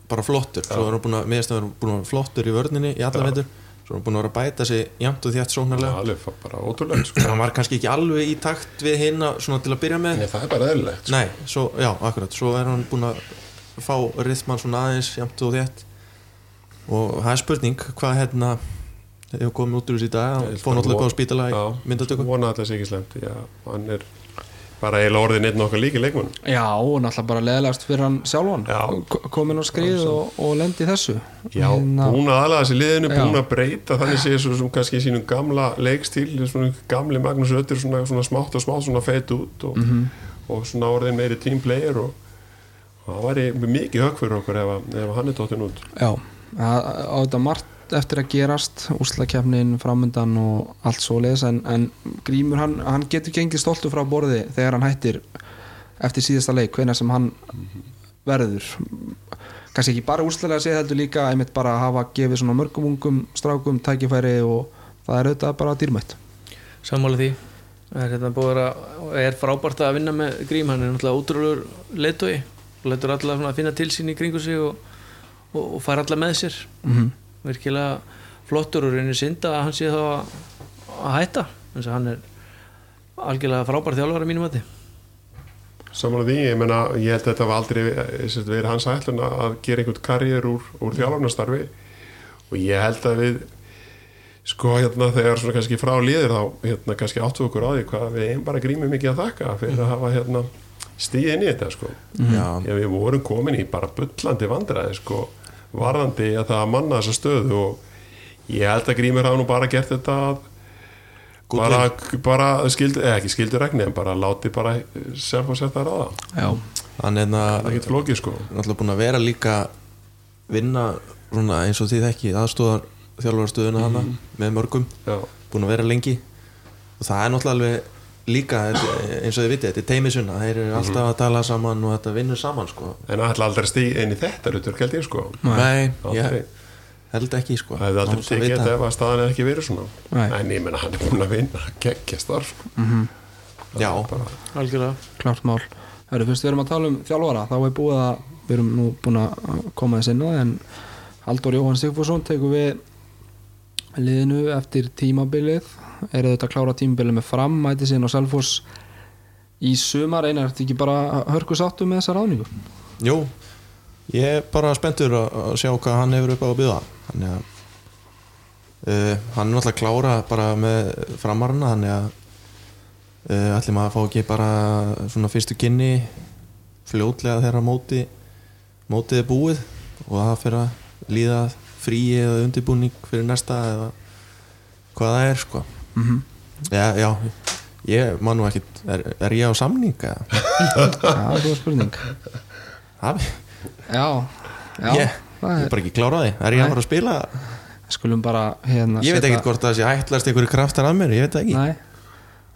bara flottur. Svo er hann búin að, að vera búin að vera flottur í vörninni í alla Já. veitur svo er hann búin að vera að bæta sig jæmt og þjátt það sóknarlega. Er alveg fa- bara ótrúlega sko. hann var kannski ekki alveg í takt við svona til að byrja með. Nei, það er bara eðlilegt sko. Nei, svo, já, akkurat, svo er hann búin að fá rithman svona aðeins jæmt og þétt. Og það er spurning hvað hérna hefur komið út úr þessi dag, Ég hann fór náttúrulega upp á spítala í Já, myndatöku. vona að það sé ekki slemt hann er bara eiginlega orðin einn okkar líki leikmann Já, og náttúrulega bara leðilegast fyrir hann sjálfan. Já. Ko- komin á skrið og, og lendi í þessu. Já, Hérna, búin að aðlaða sér liðinu, búin að breyta þannig séð svo sem kannski í sínum gamla leikstíl svona gamli Magnús Öttir svona, svona smátt og smátt svona feit út og, og svona orðin meiri team player og það væri mikið högg fyrir okkur ef, að- ef hann er dottin út. Já, á þetta margt eftir að gerast úslakefnin framundan og allt svoleiðis en, en Grímur hann, hann getur gengið stoltu frá borði þegar hann hættir eftir síðasta leik, hvenær sem hann verður. Kannski ekki bara úslega séð heldur líka einmitt bara að hafa gefið svona mörgum ungum strákum tækifæri og það er auðvitað bara dýrmætt. Sammála því. Er, hérna, að er frábært að vinna með Grím hann er náttúrulega ótrúlegur leitói og leitur allavega að finna til sín í kringu sig og, og, og fara allavega með sér. Mm virkilega flottur og reynir synda að hann sé þá að, að hætta eins og hann er algjörlega frábær þjálfara mínum að Samanlega því, ég meina, ég held að þetta var aldrei eh, verið hans ætlun að gera einhvern karriér úr, úr þjálfarnastarfi og ég held að við sko hérna þegar svona kannski frá líður þá hérna kannski áttu okkur á því hvað við einn bara grímum mikið að þakka fyrir að hafa hérna stíð inn í þetta sko. Já, Já, við vorum komin í bara bullandi vandræði sko, varðandi að það að manna þessa stöðu og ég held að Grímur hafa nú bara gert þetta að bara, bara skildi, eða ekki skildi regni en bara láti bara sjálf og setja það ráða. Já, hann er það er það ekki flókið sko. Náttúrulega búin að vera líka vinna svona, eins og því þekki aðstóðar þjálfararstöðuna hana með mörgum, Já, búin að vera lengi. Og það er náttúrulega alveg líka þetta- eins og þið vitið, þetta er teimisuna þeir eru alltaf að tala saman og þetta vinnur saman sko. en það ætla aldrei að stíð inn í þetta rutur, held ég sko. Nei, ég held ekki sko. það hefði aldrei tekið þetta ef að staðan hefði ekki verið svona. Nei. en ég menna hann er búin að vinna geggja starf sko. já, bara, algjörlega. Klart mál. Hörru, fyrst við erum að tala um þjálfara þá er búið að, við erum nú búin að koma þess inn á það, en Haldur Jóhann Sigfússon tekur við liðinu eftir tímabilið er þetta að klára tímabilið með fram mæti síðan á Selfoss í sumar. Einar, þetta ekki bara hörku sáttu með þessa ráðningu? Jú ég er bara spenntur að, sjá hvað hann hefur upp á að byggða þannig að uh, hann er náttúrulega klára bara með framarna þannig að uh, allir maður að fá ekki bara svona fyrstu kynni fljótlega þegar móti mótið er búið og það fyrir að líða frí eða undirbúning fyrir næsta eða hvað það er sko mm -hmm. já, já, ég man nú ekkit er, er ég á samning eða? Já, það er spurning. Það- Já, já. Ég, er, bara ekki kláraði er ég að fara að spila? Skulum bara hérna ég veit ekkert hvort það sé ætlast einhverju kraftar að mér, ég veit það ekki. Nei,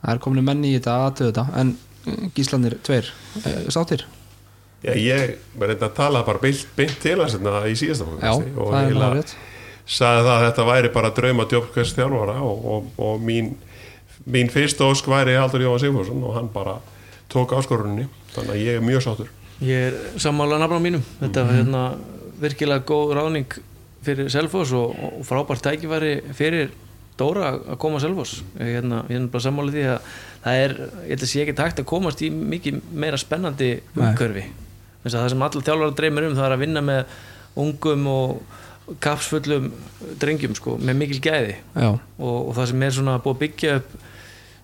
það er komin menni í þetta aðtöðu þetta. En eh, gíslanir tveir eh, sáttir? Já, ég var reynda að tala bara beint, beint til hans hérna í síðasta Já, podcasti og það er rétt sagði það að þetta væri bara drauma djópkvæst þjálfara og, og, og mín, mín fyrsta ósk væri Haldur Jóhann Sigfússon og hann bara tók áskorunni. Þannig að ég er mjög sáttur. Ég er sammála nafna mínum. Þetta var hérna virkilega góð ráðning fyrir Selfoss og, og frábært tækifæri fyrir Dóra að koma að Selfoss. Ég, hérna, er bara sammála því að það er, ég held að sé ekki takt að komast í mikið meira spennandi að það sem allir þjálfara dreymir um það er að vinna með ungum og kapsfullum drengjum sko, með mikil gæði. Og, og það sem er svona búið að byggja upp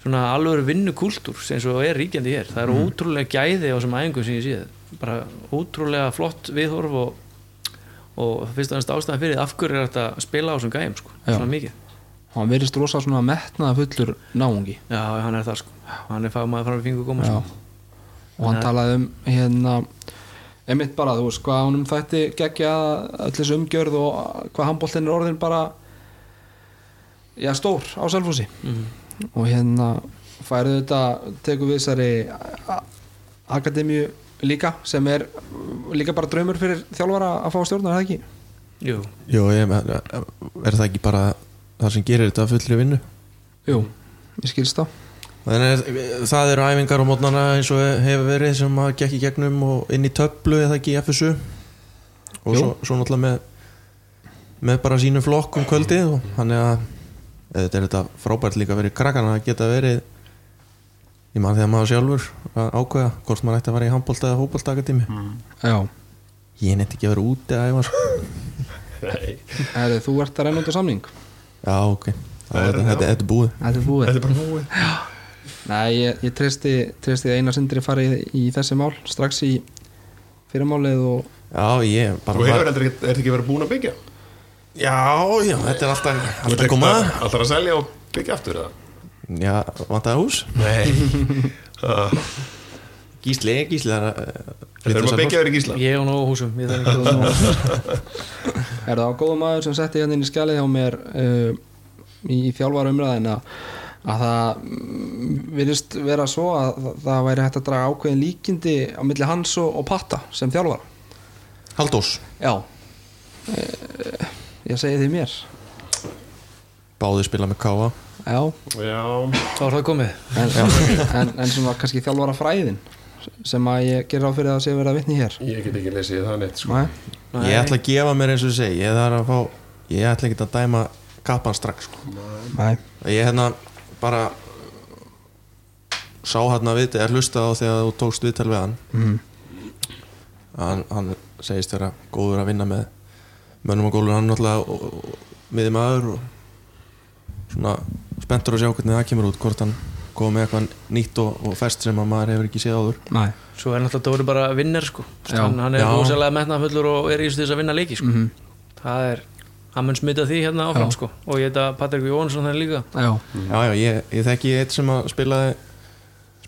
svona alveg vinnukúltúr sem svo er ríkjandi hér. Það er ótrúlega gæði á þessum æfingum sem ég séð bara ótrúlega flott viðhorf og, og fyrst og ennst ástæðan fyrir af hverju er þetta að spila á þessum gæjum sko, svona mikið. Hann verðist rosa svona metnaða fullur náungi. Já, hann er það sko, hann er fagmaður frá fingur koma Já. sko. og hann Nei. talaði um hérna einmitt bara, þú veist, hvað honum þætti geggja öll þessu umgjörð og hvað handbóltinn er orðin bara já, stór á Selfossi Mhm. og hérna færið þetta, tekur við þessari akademíu líka sem er líka bara draumur fyrir þjálfara að fá stjórnar, er það ekki? Jú, Jú, ég, er það ekki bara það sem gerir þetta að fullri vinnu Jú, ég skilst það það eru æfingar á mótnana eins og hefur verið sem að gekk í gegnum og inn í töflu eða ekki í FSU og svo, svo náttúrulega með með bara sínum flokk um kvöldið og þannig að þetta er þetta frábært líka fyrir krakkana að geta verið ég man þegar maður sjálfur að ákveða hvort maður ætti að vera í handbólta eða hópoltakadími Já, ég nefndi ekki að vera úti að æfa sko. Nei, Herri, þú ert að reyna út á samning? Já ok, það, þetta, þetta, þetta er búið. Þetta er búið Nei, ég, ég treysti, treysti einar sindri farið í, í þessi mál strax í fyrirmálið og já ég bara Þú hefur heldur ekki, er ekki verið búin að byggja? Já, já, þetta er alltaf, alltaf að koma. alltaf, að selja og byggja aftur það já, vantaði hús? Nei. Gísli, Gísli það er Þetta er að byggja verið gísla? Ég og nógu húsum að er það á góða maður sem setti hérna inn í skjalið hjá mér uh, í þjálfara umræðin að, að það mm, virðist vera svo að það, væri hægt að draga ákveðin líkindi á milli hans og, og Patta sem þjálfara. Haldós Já. Uh, Ég segi því mér. Báði spila með Káa Já, Já, þá er það komið. En, en, en svona kannski þjálfara fræðin sem að ég ger á fyrir að sé verið að vitni hér. Ég get ekki lesið það neitt sko. Nei, Ég ætla að gefa mér eins og ég segi Ég þarf að fá ég ætla ekki að dæma kappan strax sko. Nei, ég hérna bara sá hérna við er hlustað á þegar þú tókst viðtal við hann. Mhm. hann, hann segist vera góður að vinna með mönnum og gólur hann náttúrulega miði maður og svona spenntur að sjá hvernig það kemur út hvort hann kom með eitthvað nýtt og, og fest sem að maður hefur ekki séð áður. Nei. Svo er náttúrulega Dóri bara vinner sko. Hann, hann er rosalega metnafullur og er í þess að vinna leiki sko. Mhm. Það er, hann mun smita því hérna áfram sko. Og ég heit að Patrik Jónsson þannig líka. Já, já já, ég, ég þekki eitt sem að spilaði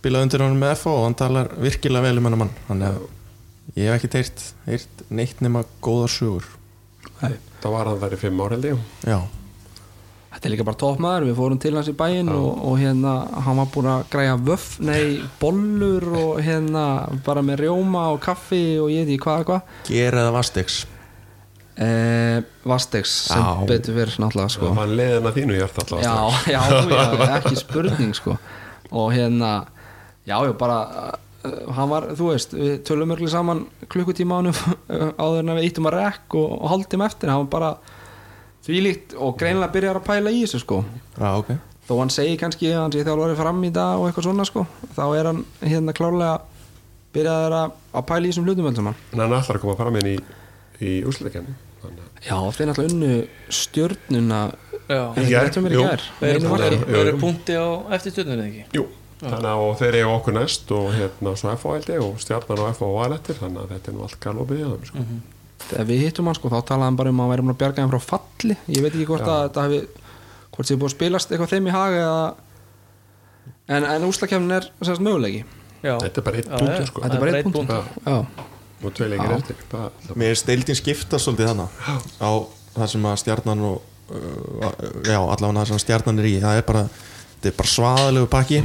spilaði undir honum með FO og hann talar virkilega vel um hennar mann. Þannig að ég hef ekki teirt, heyrt neitt nema góðar sögur. Nei. Það var hann þar í fimm ár held ég. Já, Þetta er líka bara toppmaður, við fórum til hans í bæinn og, og hérna, hann var búin að græja vöff, nei, bollur og hérna, bara með rjóma og kaffi og ég veit ekki hvað, hvað. Gera það vastegs eh, Vastegs sem Já. betur fyrir náttúrulega, sko. Það var leiðin að þínu hjart alltaf já, já, já, ekki spurning, sko. Og hérna, já, já, bara uh, hann var, þú veist, við tölum örgli saman klukkutíma ánum áður en við íttum að rekk og, og haldum eftir, hann var bara því líkt og greinilega byrjar að pæla í þessu, sko. Já, ok. Þó hann segi kannski að hann sé þjálfari fram í dag og eitthvað svona sko þá er hann hérna klárlega byrjaður að, að pæla í þessum hlutum en hann ætlar að koma fram inn í, í úsleikenni já þeir náttúrulega unnu stjörnuna. Er gær, rétt um mér í gær? Við erum punkti á eftir stjórnunni ekki? Jú, þannig að og þeir eru okkur næst og hérna svo ég og stjarnan og FO var eftir þannig að þetta er nú allt galopið í þeim sko. þegar við hittum hann sko þá talaði hann bara um að væri um að bjarga hann frá falli. Ég veit ekki hvort Já. að þetta hefði hvort þið búið að spilast eitthvað þeim í haga eða en, en úslakefnin er sérst mögulegi Já, Þetta er bara punktur já. sko. Er og tvei leikir Já. eftir. Það, Mér er steildin skipta svolítið þannig á það sem að stjarnan og uh, já, allavega það sem stjarnan er í. Það er bara, þetta er bara svaðalegu pakki.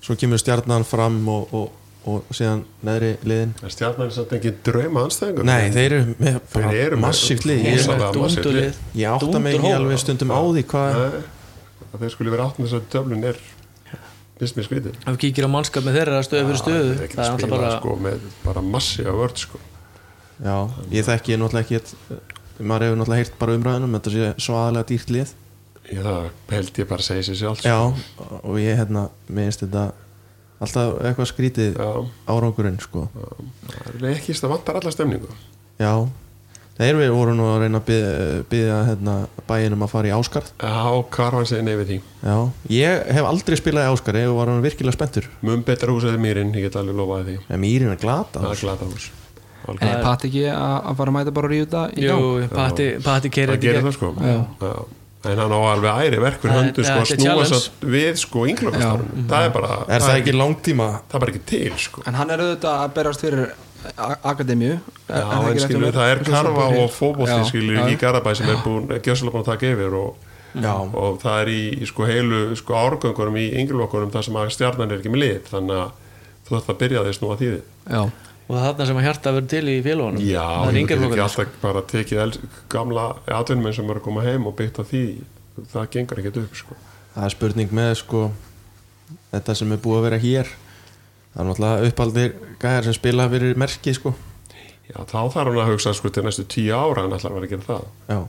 Svo kemur stjarnan fram og, og, og síðan neðri liðin. En stjarnan er samt ekki drauma anstæðingur Nei, þeir eru með Þeir eru massíft lið. ég, ég átta mig ekki alveg stundum á því hvað þeir skulle vera átt með þess að döflun er finnst mér skrítið. Ef við kíkir á mannskap með þeirra stöðu fyrir stöðu Það er ekki að spila bara sko, með bara massi af vörd sko. já, ég þekki náttúrulega ekki eitt, maður hefur náttúrulega heyrt bara umræðunum þetta sé svaðalega dýrt lið. Ég, það held ég bara að segja sér sjálf sko. já, og ég hérna, minnst þetta alltaf eitthvað skrítið Já, árangurinn sko. Það er ekki það vantar alla stemningu. Já, þeir við voru nú að reyna að byggja, byggja hérna, bæinum að fara í Áskarð Já, Karvan segir nei við því? Já, ég hef aldrei spilað í Áskarði og var hann virkilega spenntur. Mun betra hús eða mýrin, ég get alveg lofaði því. En mýrin er glata er hús en er Pat ekki að fara að mæta bara að ríða þetta í Jú, gang? Patti, Patti keiri Það gerir það sko. Já. Já. En hann á alveg æri verk fyrir Það er- höndu sko, að snúa satt við sko ynglöfastarun Það er bara Er það ekki langtíma? Það er bara ekki til sko. En hann er auðvitað að berast fyrir akademíu Já, en skilur það er karfa og fótbolti skilur í Garabæ sem er búin gjössalega búin að taka yfir og, og það er í, í sko heilu sko árgöngunum í ynglöfokkunum þar sem að stjarnan er ekki með lit þannig að þú þarf að byrja þess nú að þýði. Já, Og það er þarna sem að hjarta verður til í félagunum Já, Það er ekki alltaf bara tekið els, gamla atvinnmenn sem eru að koma heim og byggt á því það gengur ekkert upp sko. það er spurning með sko Þetta sem er búið að vera hér Það er náttúrulega uppaldir gæjar sem spila fyrir merki sko. Já, þá þarf hann að hugsa sko til næstu tíu ára en ætlar að vera að gera það. Já,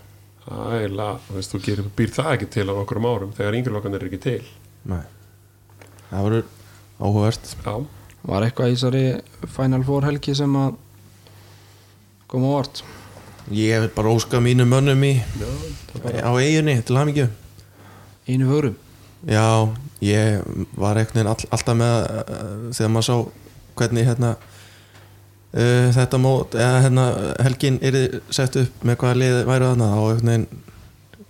Það er eiginlega, þú veist, þú gerir, býr það ekki til á okkur árum þegar yngrelokkan er ekki til. Nei. Það verður áhugavert. Já, var eitthvað í þessari Final Four helgi sem að koma á vart Ég hef bara óskað mínu mönnum í já, á eiginni til hamingju. Einu fögrum Já, ég var einhvern veginn all, alltaf með uh, þegar maður sá hvernig hérna uh, þetta mót eða hérna helgin er sett upp með hvaða lið væru þarna og einhvern veginn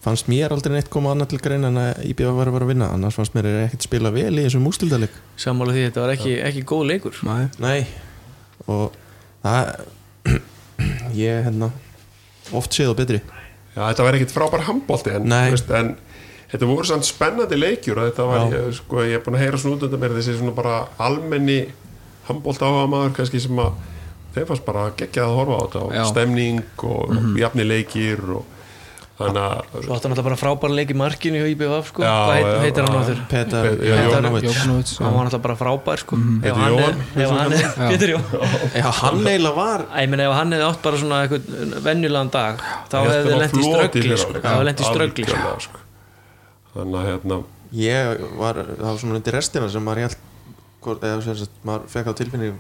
fannst mér aldrei neitt koma annað til grein en að IBF var að vera að vinna. Annars fannst mér ekkert spila vel í þessum ústildalik Sammála því þetta var ekki, ekki góð leikur. Nei. Nei. Og það ég hérna oft séð og betri. Já, þetta var ekkit frábær handbólti en, en þetta voru samt spennandi leikjur þetta var, ég, sko, ég er búin að heyra svona út undan mér þessi svona bara almenni handbólt áhuga maður kannski sem að þeim fannst bara geggjað að horfa á þetta og Já. stemning og jafni leikir og þannig að Svo átti hann alltaf bara frábæra leik í markinu hjá IBF sko. Já, Hvað heit, heitir hann já. áður? Petar. Jókanovic Hann var alltaf bara frábær sko. Pétur hann Jóhann, er- ef hann er Pétur Jón Já, hann eiginlega var Æ, Ég meina ef hann hefði átt bara svona eitthvað venjulegan dag þá hefði í floti ströggli sko. áleik. Það hefði lent í ströggli sko. Sko. Þannig að hérna Ég var, það var svona undir restina sem maður held eða sem sagt, maður fekk á tilfinning,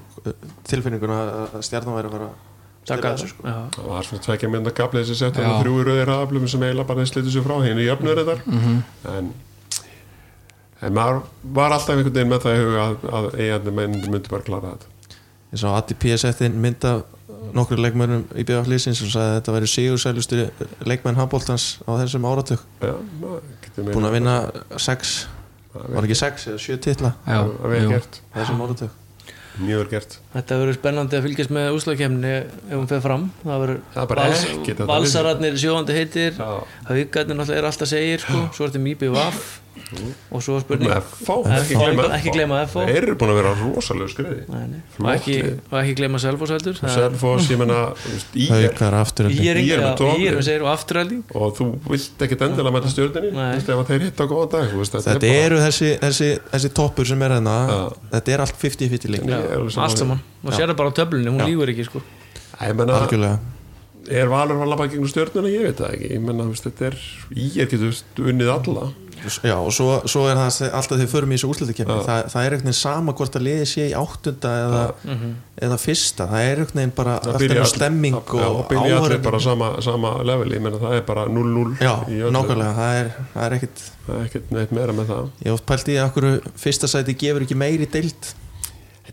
tilfinninguna að- að stjarnan væri að fara að Taka sko. Það var svona tvekja mynda gaflið þessi sett Já. og þrjú rauðir aðblum sem eiginlega bara slitu sér frá henni jöfnur þetta Mhm. en en maður var alltaf einhvern veginn með það í huga að, að eigandi menn myndi bara klara þetta Ég sá Atti P. setti inn nokkru leikmennum í BF Lýsins og sagði að þetta væri sigursælustu leikmenn handbóltans á þessum áratug. Já, maður getur meira- búin að vinna sex, Það var ekki sex eða sjö titla? Já, þessum áratug. Mjög gert. Þetta verður spennandi að fylgjast með úslagkemni ef hún fer fram. Það verður er þetta valsararnir sjóðandi heitir. Já. Haukarnir náttúrulega er alltaf segir sko. Svo er þetta Mýbi Vaff og svo spurning með ekki gleyma FH. þeir eru búin að vera rosalega skriði. Nei, nei. og, ekki, ekki gleyma Selfoss heldur. Það Selfoss, ég menna þú veist, í haukar aftur Í Í með ekki Tom. Í með segir og afturhalding og þú vilt ekkert endilega mæta stjórninni Nei. þú veist ef að þeir hitta á góða dag þú veist, þetta er eru þessi, þessi, þessi toppur sem er hérna. Þetta er allt 50-50 leik Ég er alveg sammála. Allt saman. Og sér það bara á töflunni, hún Já. lígur ekki sko. Æ, ég menna, algjörlega er Valur að labba gegnum stjórnuna, ég veit það ekki. Ég menna, þetta er, í er getur unnið alla. Já, og svo, svo er það alltaf þegar við förum í þessu úrslutakefni Já. það, það er veginn sama hvort að liði sé í áttunda eða, eða fyrsta. Það er veginn bara Það einhver all- stemming já, og og byrja allir bara sama, sama level, ég menna það er bara 0-0 Já, nákvæmlega, það er, það er ekkit það er ekkert neitt meira með það. Ég oft pælt í að okkur fyrsta sæti gefur ekki meiri deild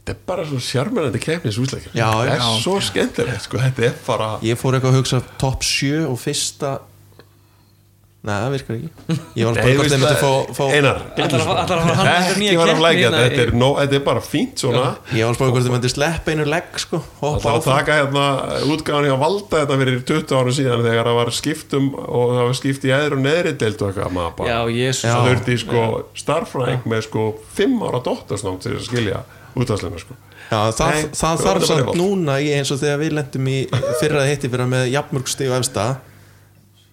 þetta er bara svo sjarmennandi kefnis Já, það er já. svo skemmtilegt, sko, þetta er bara ég fór eitthvað að hugsa top 7 og fyrsta Nei, það virkar ekki. Ég var Nei, bara hvort þeim fá Einar, að- að að ekki var að hérna þetta. Í- er, þetta er bara fínt svona. Ég var bara hvort þeim myndi sleppa einu legg sko. Það var að taka hérna útgáðan í að valda þetta fyrir 20 árum síðan þegar það var skiptum og það var skipt í eðru og neðri deild og eitthvað Já, jésus það þurfti sko starffræðing með sko 5 ára dóttarsnátt til að skilja útvarsluna sko. Já, það, Nei, það þarf samt núna í eins og þegar við lendum í fyrra hitti fyrir með jafnmörg stig og efsta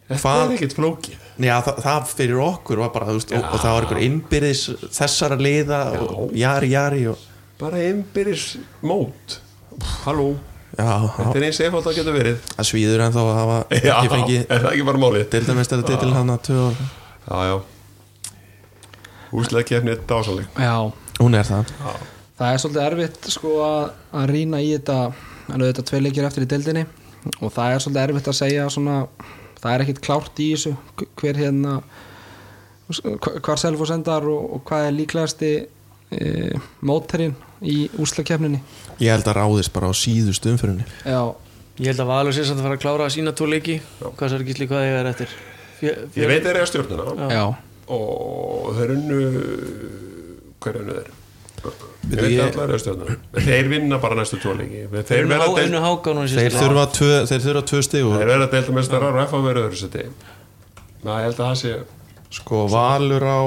Þetta er ekkit flókið. Já, það, það fyrir okkur var bara, veist, og, Já. og það var einhver innbyrðis þessara liða og jari, jari og, bara einbyrðis mót. Halló, já, þetta já, er eins efald að geta verið. Það svíður en þá að hafa Já, ekki fengið er það ekki bara málið? Deildamestari titil hann að ár. Já, já. Úslega kefni þetta ásaleg Já, Hún er það. Það er svolítið erfitt sko að, að rýna í þetta en auðvitað tvei leikir eftir í deildinni. Og það er svolítið erfitt að segja svona, það er ekkit klárt í þessu hver hérna hva- hvar Selfoss endar og, og hvað er líklegasti e, móterinn í úslakefninni Ég held að ráðist bara á síðustu umfyrinni Já, Ég held að Valur sé samt að fara að klára sína tvo leiki. Hvað sér ekki slík hvað ég er eftir? Fjö, Ég veit þeir eru að stjórnuna já, og þeir unnu hver unnu þeir? Þeir vinna bara næstu tvo leiki. Þeir Þeir verða Þeir þurfa tvö, þeir þurfa tvö stig og þeir verða deildamestarar og FA verður öðru seti ég held að það sé sko Valur á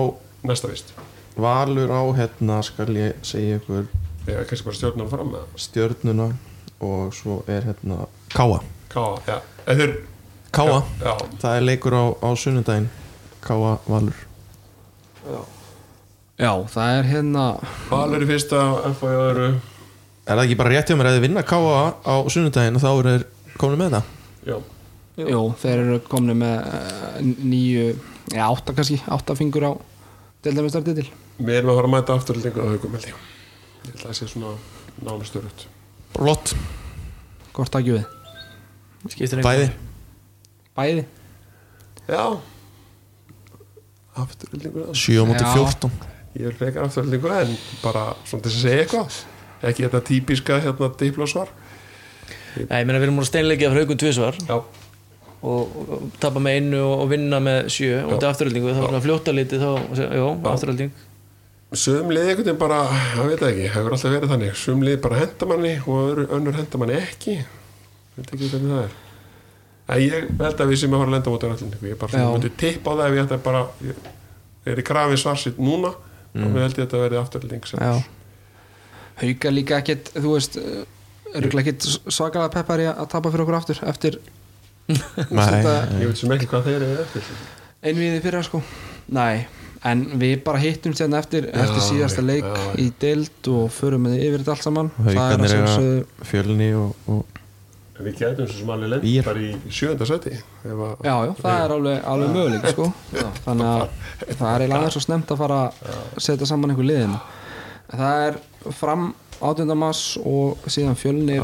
næsta vist. Valur á hérna skal ég segja ykkur er kannski bara stjórnum fram með stjörnuna og svo er hérna Káa Ká, já, Káa, já, það er leikur á, á sunnudaginn. Káa Valur. Já, það er hérna Valur í fyrsta FA í öðru? Er það ekki bara rétt hjá mér? Að þið vinna Káa á sunnudaginn og þá er þeir komin með það. Já, Jú, þeir eru komni með eh, nýju, já, átta kannski átta fingur á deildamestartitil við erum að fara að mæta afturlendingu á haugum held ég. Ég held að það sé svona nánasturut Flott, Hvort takju við? Bæði. Bæði? já. Afturlendingu 7 á móti Já. 14 ég vil frekar afturlendingu en bara svona til að segja eitthvað. Ekki þetta típiska hérna diplosvar Nei, ég meina við erum múin að steinleikja frá haugum tvisvar. Já, og, og tapa með einu og, vinna með sjö. Og þetta er afturhaldingu, þá er það fljóta liti þá, já, afturhalding. Sögum liði einhvern veginn bara það veit það ekki, hefur alltaf verið þannig. Sögum liði bara henda manni og önnur henda manni ekki. Veit ekki hvernig það er. En ég held að við sem að fara að lenda út af allir ég bara Já. myndi tippa á það ef ég ætti bara ég er í krafið svarsitt núna og við held ég að þetta verði afturlending Já. Hauka líka ekkit, þú veist örgulega ekkit svakalega peppar í að tapa fyrir okkur aftur eftir Nei, ég veit sem ekki hvað þeir eru eftir. Einviði fyrir sko. Nei, en við bara hittum sérna eftir, eftir síðasta leik já, já. í deild og förum með yfir þetta allt saman. Það er að eiga fjölni og, og við gætum svo sem alveg lend bara í sjönda seti ef að- Já, já, það er alveg, alveg möguleik sko. þannig að það er eiginlega aðeins svo snemt að fara að setja saman einhver liðin það er fram 18. mars og síðan fjölnir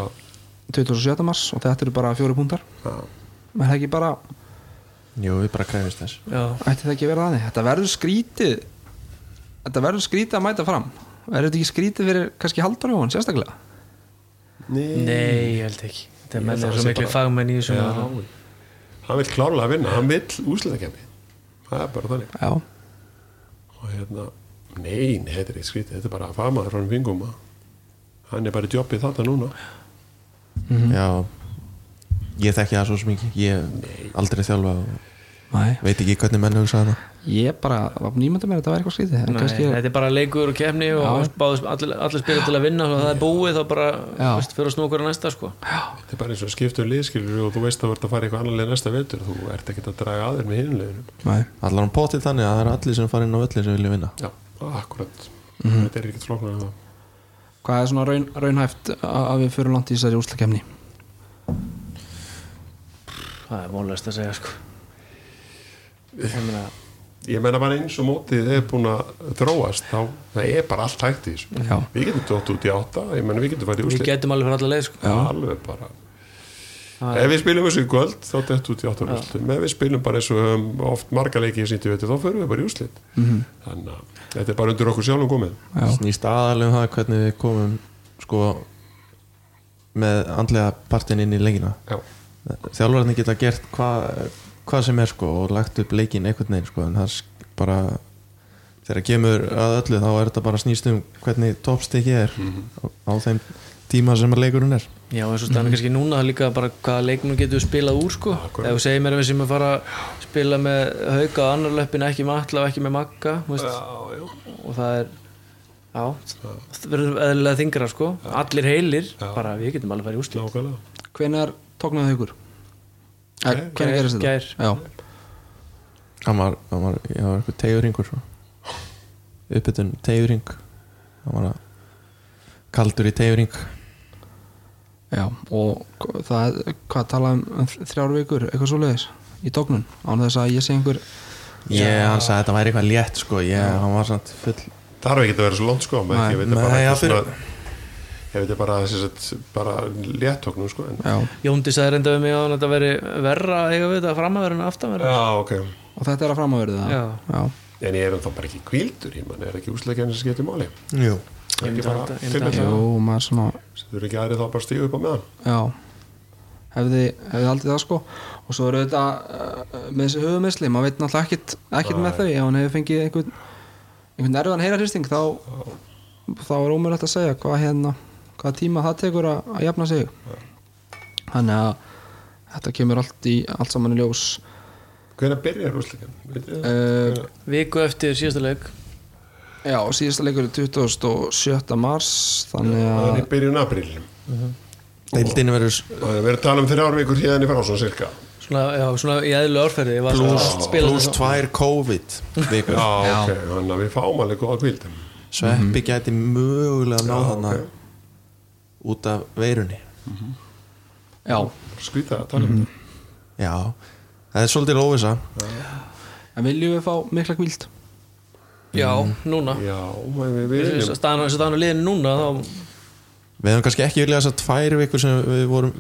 27. mars og þetta eru bara fjóri púntar menn það ekki bara, jú, við bara krefist þess. Ætti það ekki að vera þannig? Þetta verður skrítið þetta verður skrítið að mæta fram. Er þetta ekki skrítið fyrir kannski haldur Jóhann sérstaklega? Nei, ég held ekki Þetta er Ég menn er svo miklu bara- fagmenn í þessu Já, hann vil klárlega vinna hann vil úsliðakefni það er bara þannig. Já, og hérna, nei, nei, þetta er eitt skrítið þetta er bara að famaður frá fingum að hann er bara í jobbið þetta núna. Já. Ég þekki það svo ekki. Ég hef aldrei þjálfa og Nei. veit ekki hvernig menn hugsa það ég bara var nýmönda mér að þetta var eitthvað skrítið en Nei, kannski, þetta er bara leikur og kefni og allir, allir spila til að vinna og það er búið þá bara veist, fyrir að snúa okkur að næsta sko. þetta er bara eins og skiptur liðskilur og þú veist að þú ert að fara eitthvað annar leið næsta vetur þú ert ekkert að draga aðeir með hinleginu nei, allar hann potið þannig að það eru allir sem fara inn á öllir sem vilja vinna. Já, akkurat. Þetta er ekkert flóknar en það. Hvað er svona raun, raunhæft að að við förum langt í þessari úslakefni það er vonlegast að segja sko. Ég meina ég menna bara eins og mótið er búin að þróast þá það er bara allt hægt í þessu. Já. við getum dótt út í átta ég menna við getum við úslit getum alveg fyrir alla leið sko. alveg bara. Það ef við spilum þessu í kvöld þá dætt út í átta ef við spilum bara eins og um, oft marga leiki þá förum við bara í úrslit. Þannig að þetta er bara undir okkur sjálfum komið. Snýst aðalega um það hvernig við komum sko með andlega partin inn í leikina. Já, þjálfararnir geta gert hvað hva sem er sko og lagt upp leikin einhvern veginn sko en það er bara þegar kemur að öllu þá er þetta bara snýst um hvernig toppstekki er á, á þeim tíma sem að leikurinn er. Já, og stannar kannski núna það er líka bara hvaða leiknum getur við spilað úr sko. Ef þú segir mér að við sem að fara að spila með hauka á annar löppin ekki með alla og ekki með magga já, já. og það er já, það verður eðlilega þingra sko. allir heilir, bara við getum alveg farið í úrslit. Hvenær tóknaði haugur? Hvenær gerist þetta? Hann var, hann var, ég var eitthvað tegurringur svo. uppbytun tegurring hann var að kaldur í tegurring já, og það, hvað talaði um þrjár vikur, eitthvað svo leiðis í tóknun, án þess að ég sé einhver ég, hann sagði að þetta væri eitthvað létt sko. Ég, hann var samt full þarf ekki að vera svo langt sko Nei, ég veit nei, bara eitthvað fyrir- svona ég veit bara, sagt, bara léttóknum sko Jóndi sagði reynda við mig að þetta veri verra eiga við þetta framöður en aftanverður já, ok. Og þetta er að framöverðu það. Já. já, en ég er þá bara ekki kvildur ég er ekki úsleikjarnir sem getur máli? Jú. Það er ekki bara ég maður svona þú eru ekki aðrið þá bara stíga upp á meðan? Já, hefði, hefði aldrei það sko. Og svo eru þetta uh, með þessi höfumisli, maður veit náttúrulega ekkit, ekkit með þau, ef hann hefur fengið einhvern einhvern erfiðan heyrarhristing þá, þá er ómögulegt að segja hvað hérna, hvað tíma það tekur að, að jafna sig. Þannig að þetta kemur allt í allt saman í ljós. Hvernig byrjar úsleikjarn? uh, viku eftir síðasta leik. Já, síðasta leikur er 27. mars þannig það er að í byrjun apríl. Deildin verður og það er verið að tala um þrjár vikur hérna í frá svona cirka svona, já, svona í eðlu svona plus, að tvær COVID vikur. Já, ok, þannig að við fáum alveg góða kvild sveppi gæti mögulega náð Já, þarna. ok. Út af veirunni. Já, skrýta að tala um þetta já, það er svolítið óvisa en viljum við fá mikla kvíld já, núna. Já, við við viljum. staðan á liðinu núna þá við hefum kannski ekki viljað þess að tvær vikur sem við vorum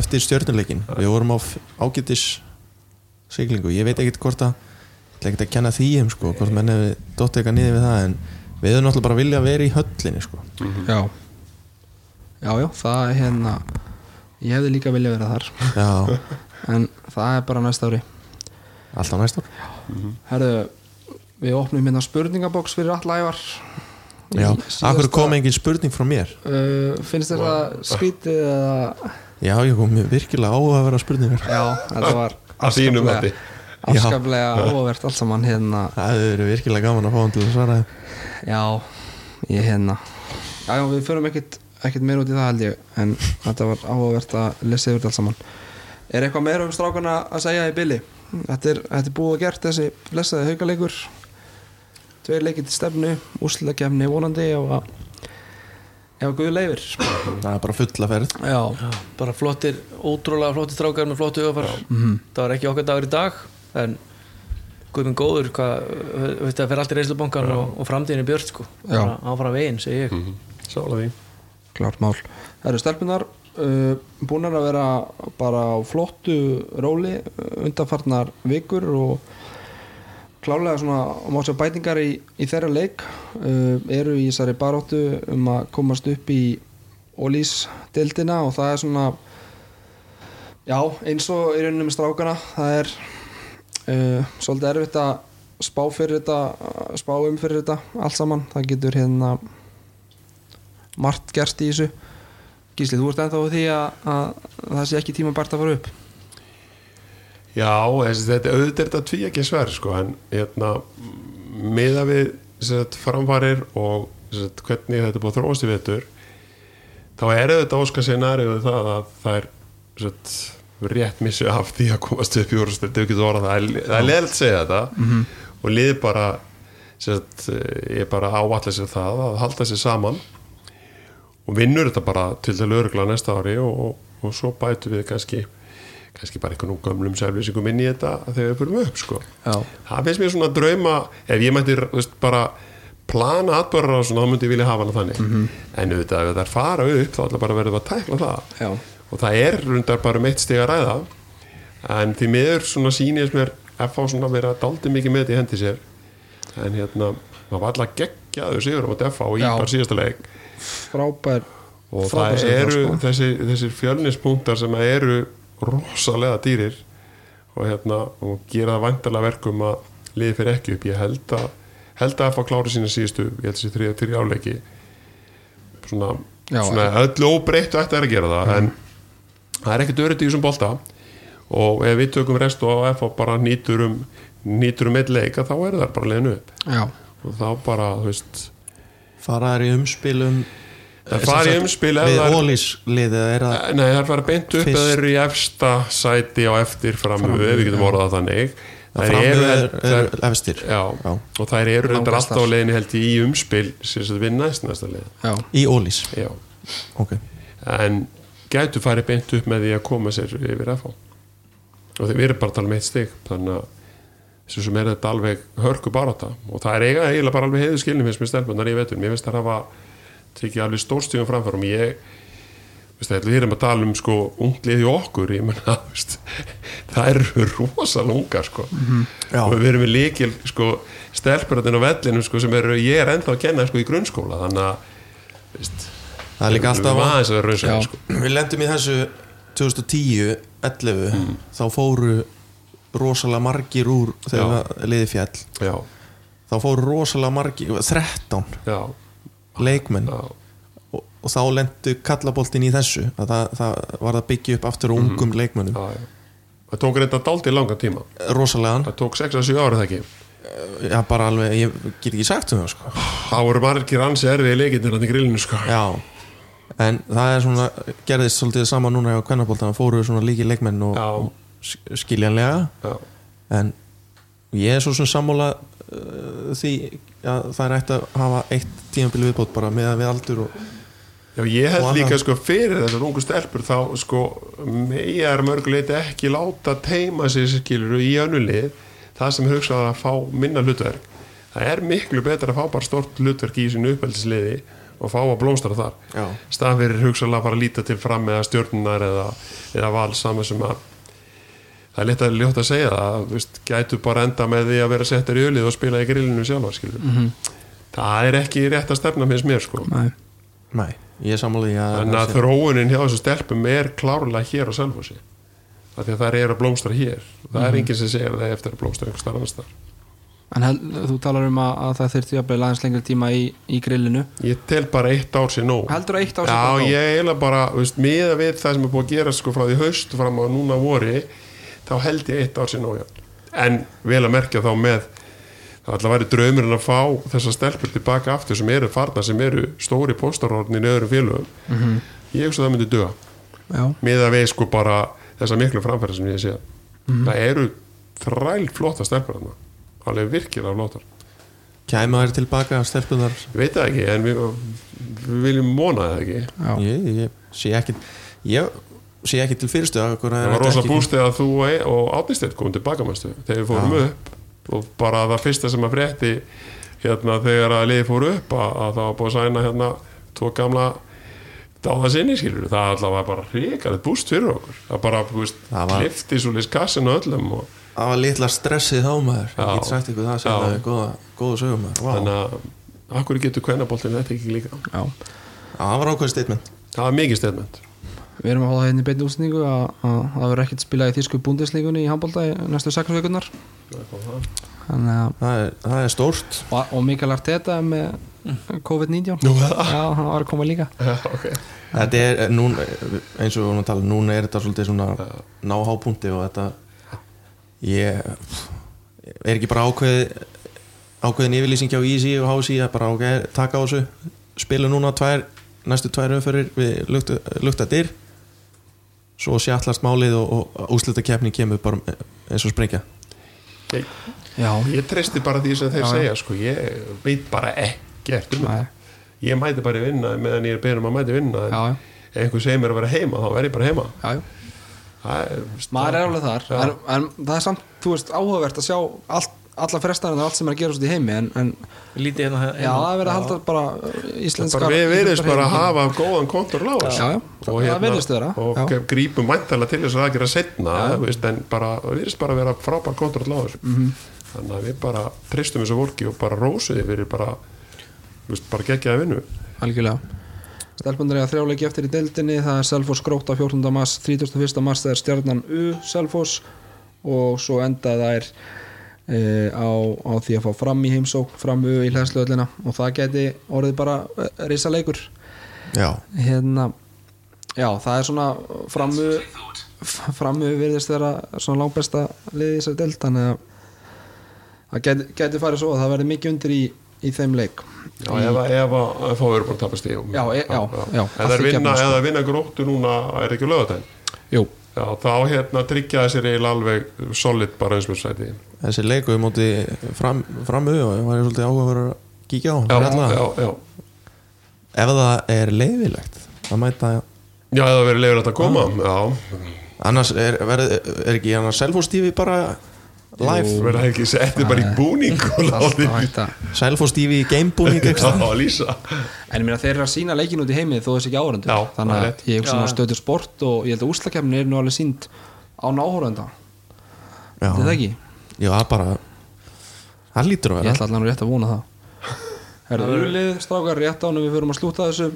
eftir stjörnuleikin við vorum á ágætis siglingu, ég veit ekkert hvort að ég ætla ekkert að kenna því um sko, hvort menn hefði dótt eitthvað niður við það en við hefum náttúrulega bara viljað vera í höllinni sko. já já, já, það er hérna ég hefði líka viljað vera þar. Já, en það er bara næsta ári. Alltaf næst ár herðu, við opnum hérna spurningaboks fyrir alla ævar. Já, akkur kom engin spurning frá mér? Uh, finnst þér það skrítið eða? Já, ég kom mér virkilega á að vera spurningar. Já, þetta var afskaplega- afskaplega óvert allt saman hérna. Það verið virkilega gaman að fá hann til að svara já, ég hérna. Já, já, við förum ekkert ekkert meira út í það held ég en þetta var áhugavert að lesa yfir þetta allt saman. Er eitthvað meira um strákana að segja í billi? Þetta er, þetta er búið að gert þessi blessaði haugalegur Tveir leikir til stefnu Úslitakefni vonandi ef að ef að Guð leifir það er bara fulla ferð. Já, bara flottir, ótrúlega flottir strákar með flottu öfar Mhm. það var ekki okkar dagur í dag en guðminn góður það fer allt í reyslubankan og, og framtíðin er björt sko. Já. áfram veginn, segi ég. Sála því klart mál. Það eru stelpunar uh, búnar að vera bara á flottu róli uh, undanfarnar vikur og klálega svona má sér bætingar í, í þeirra leik. Uh, eru í þessari baróttu um að komast upp í Ólís deildina og það er svona já, eins og í rauninni með strákana það er uh, svolítið erfitt að spá fyrir þetta uh, spá um fyrir þetta allt saman. Það getur hérna margt gert í þessu. Gísli, þú ert ennþá á því að, að það sé ekki tíma bært að fara upp? Já, þessi, þetta auðvitað er þetta tví ekki sver sko, en hérna miða við sagt, framfarir og sagt, hvernig þetta er búið að þróast í vetur þá er auðvitað óskar scenarið það að það er sagt, rétt missu af því að komast upp í úrstöld það er, það er leðilt að segja þetta. Og lið bara sagt, ég bara áallega sér það að halda sér saman og vinnur þetta bara til það lögregla næsta ári og, og, og svo bætu við kannski kannski bara einhvern gömlum selvisingum inn í þetta þegar við fyrir upp sko. Já, það finnst mér svona drauma ef ég mætti veist, bara plana og svona, þá myndi ég vilja hafa hana þannig. En auðvitað ef það er fara upp þá ætla bara að verða að tækla það. Já, og það er rundar bara um eitt stig að ræða. En því miður svona sýnist mér að fá svona að vera daldi mikið með þetta í hendi sér. En hérna, maður var alltaf geggjaður sigur á FH í Já. bara síðasta leik frábær og Frábær það eru sko. þessi, þessir fjölnispunktar sem eru rosalega dýrir og hérna og gera það vantarlega verkum að liði fyrir ekki upp. Ég held að held að FH klári sína síðustu ég held þessi þriða til áleiki svona, Já, svona öllu óbreyttu ætti að gera það en það er ekkert örytt í þessum bolta. Og ef við tökum rest og FH bara nýtur um nýtur um eitt leika þá er það bara leiðinu upp. Já, og þá bara, þú veist fara þær í umspilum. Það fara í umspil ef við það er- ólís liðið er að Nei, það er bara beint upp eða þeir eru í efsta sæti á eftir framöfu, við getum orðað það þannig. Að Þær framöðu er, er, efstir. Já, Já. og þær eru reyndar alltaf á leiðinni held í umspil sem þetta við næst næsta leið já, í ólís Já, ok, en gætu farið beint upp með því að koma sér yfir FH og þeir eru bara að tala um eitt stig þannig að þessu sem er þetta alveg hörku baráta og það er eiga eiginlega bara alveg heiðu skilnum finnst mér stelpunar í vetur, mér finnst það hafa tekið alveg stórstíðum framfærum ég veist, við erum að tala um sko unglið í okkur, ég menna það eru rosalega ungar sko Já. og við erum við líkil sko stelpurinn á vellinu sko sem eru, ég er ennþá að kenna sko í grunnskóla þannig að veist, það er líka alltaf að aðeins að Já. sko við lendum í þessu 2010 11 Mm. þá fóru rosalega margir úr þegar liði fjall já, þá fóru rosalega margir 13 já, leikmenn. Já, og, og þá lendu kallaboltin í þessu að það, það var að byggja upp aftur á ungum leikmennum já, já. það tók reynda dálítið langan tíma. Rosalegan, það tók 6-7 ára það ekki? Já bara alveg ég get ekki sagt um það sko. Það voru margir ansi erfið leikindir hann í grillinu sko. Já, en það er svona gerðist svolítið sama núna á kvennaboltan fóru svona líki leikmenn og, og skiljanlega. Já, en ég er svo sem sammála uh, því að það er ætti að hafa eitt tímabili viðbót bara með við aldur og já ég held líka sko fyrir þessar ungu stelpur þá sko ég er mörguleiti ekki láta teima sér skilur í önnulið það sem hugsað að fá minna hlutverk. Það er miklu betra að fá bara stort hlutverk í sínu uppeldisliði og fá að blómstra þar. Já. stað fyrir hugsaðlega bara að líta til fram eða stjórnunar eða, eða val saman sem að það er létt að, ljótt að segja það veist, gætu bara enda með því að vera settar í ölið og spila í grillinu sjálfa skilur Mhm. það er ekki rétt að stefna finnst mér sko. Nei. nei, er því að þannig að þróunin hjá þessu stelpum er klárlega hér á Selfossi. Af því að það er að blómstra hér. Það er enginn sem segir að það eftir að blómstra einhver starf annars þar En hel, þú talar um að, að það þurfti að beila aðeins lengri tíma í, í grillinu. Ég tel bara eitt ár sér nóg. Heldur að eitt ár sé Já, bara nóg? ég eiginlega bara, veist, miða við það sem er búið að gera sko frá því haust fram á núna vori þá held ég eitt ár sér nóg já. en vel að merkja þá með það ætla að væri draumurinn að fá þessar stelpur tilbaka aftur sem eru farna sem eru stóri póstarhornin í öðrum félögum. Mhm. ég hugsa að það myndi döga Já, miða við sko bara þessa miklu framfæri sem ég sé það eru þræl flotta stelpur þarna. Alveg virkilega flottar. Kæma þær tilbaka stelpunar ég veit það ekki en við, við viljum mona það ekki. Já. ég, ég sé ekki ég sé ekki til að okkur það var rosa búst þegar þú og- og Átnistedt komum tilbaka mæstu þegar við fórum Já. upp og bara það fyrsta sem að frétti hérna þegar að liði fóru upp að, að það var búið að sæna hérna tvo gamla dáða sinni skilur það alltaf var bara hrikalegt búst fyrir okkur. Það bara, þú veist, Það var- lifti svo list kassin og öllum og Það var litla stressið þá maður. Ég get sagt ykkur það sem það er góða, góða sögum Vá. þannig að akkur getur kvennaboltin þetta ekki líka? Já. Já, Það var ákveð statement. Það var mikið stedment Við erum að það hérna í beinni útsendingu að að það verður ekkert spilað í þýsku búndislíkunni í handbólta í næstu að Það. Er, það er stórt. Og, og mikilvægt þetta með COVID-19. Nú, Já, það var að koma líka. Okay. Þetta er núna, eins og við vorum að tala núna er þetta svolítið svona náhápunkti og þetta ég er ekki bara ákveð ákveðin yfirlýsing hjá Easy og Hási að bara ok, taka á þessu spila núna tvær, næstu tvær umferðir við lukta, lukta dyr svo sjallast málið og, og úslita keppni kemur bara eins og sprengja. Ég, Já, ég treysti bara því sem þeir Já, já. segja sko, ég veit bara ekkert um Nei. þetta. Ég mæti bara vinna meðan ég er beðin um að mæti vinna en já, já, ef einhver segir mér að vera heima þá verð ég bara heima. Já, já. það er, Maður er alveg þar en það er samt, þú veist, áhugavert að sjá allt, alla frestanir og allt sem er að gera út í heimi en, en lítið hérna já, það er verið að halda bara íslenskar bara við verðist bara að hafa góðan kontur á þessu Já, já, og, það vera, og já. grípum mæntalega til þess að það gera setna veist, en bara, það virðist bara að vera frábær kontur á þessu Mhm. þannig að við bara treystum þessu vorki og bara rósuði fyrir bara, veist, bara geggjaði vinnu Algjörlega Stelpundur er að þrjáleiki eftir í deildinni það er Selfoss gróta 14. mars 31. mars það er stjarnan U Selfoss og svo enda þær e, á, á því að fá fram í heimsók fram U í hlæðsluöllina og það geti orðið bara e, risa leikur. Já, hérna já það er svona framu framu virðist þeirra svona langbesta liði í þessari deild þannig að það geti, geti farið svo að það verði mikið undir í, í þeim leik. Já, ef, að- fá verið bara að tapa stíðum Já, e- já, já, allt það í vinna, sko. vinna gróttu núna er ekki lögadaginn Jú, Já, þá hérna tryggja þessir eiginlega alveg solid bara eins og sæti þessi leiku um móti fram, framu og það var svolítið áhuga að kíkja á Já, já, já. Ef það er leiðilegt að mæta Já, ef það verið leiður að koma Já, annars er, verið, er ekki annars selfostífi bara verða ekki setti bara í búning og hægt að selfostífi í gamebúning En ég meina þeir eru að sína leikin út í heimi þó þessi ekki áhörundur Já, Þannig það er að ég að stöður sport og ég held að úslakefnin er nú alveg sínd á náhórunda já, Þetta ekki? já, bara það lítur að Ég vera ætla allan rétt að vona það. Herðu ulið, strákar, rétt ánum við förum að slúta þessu.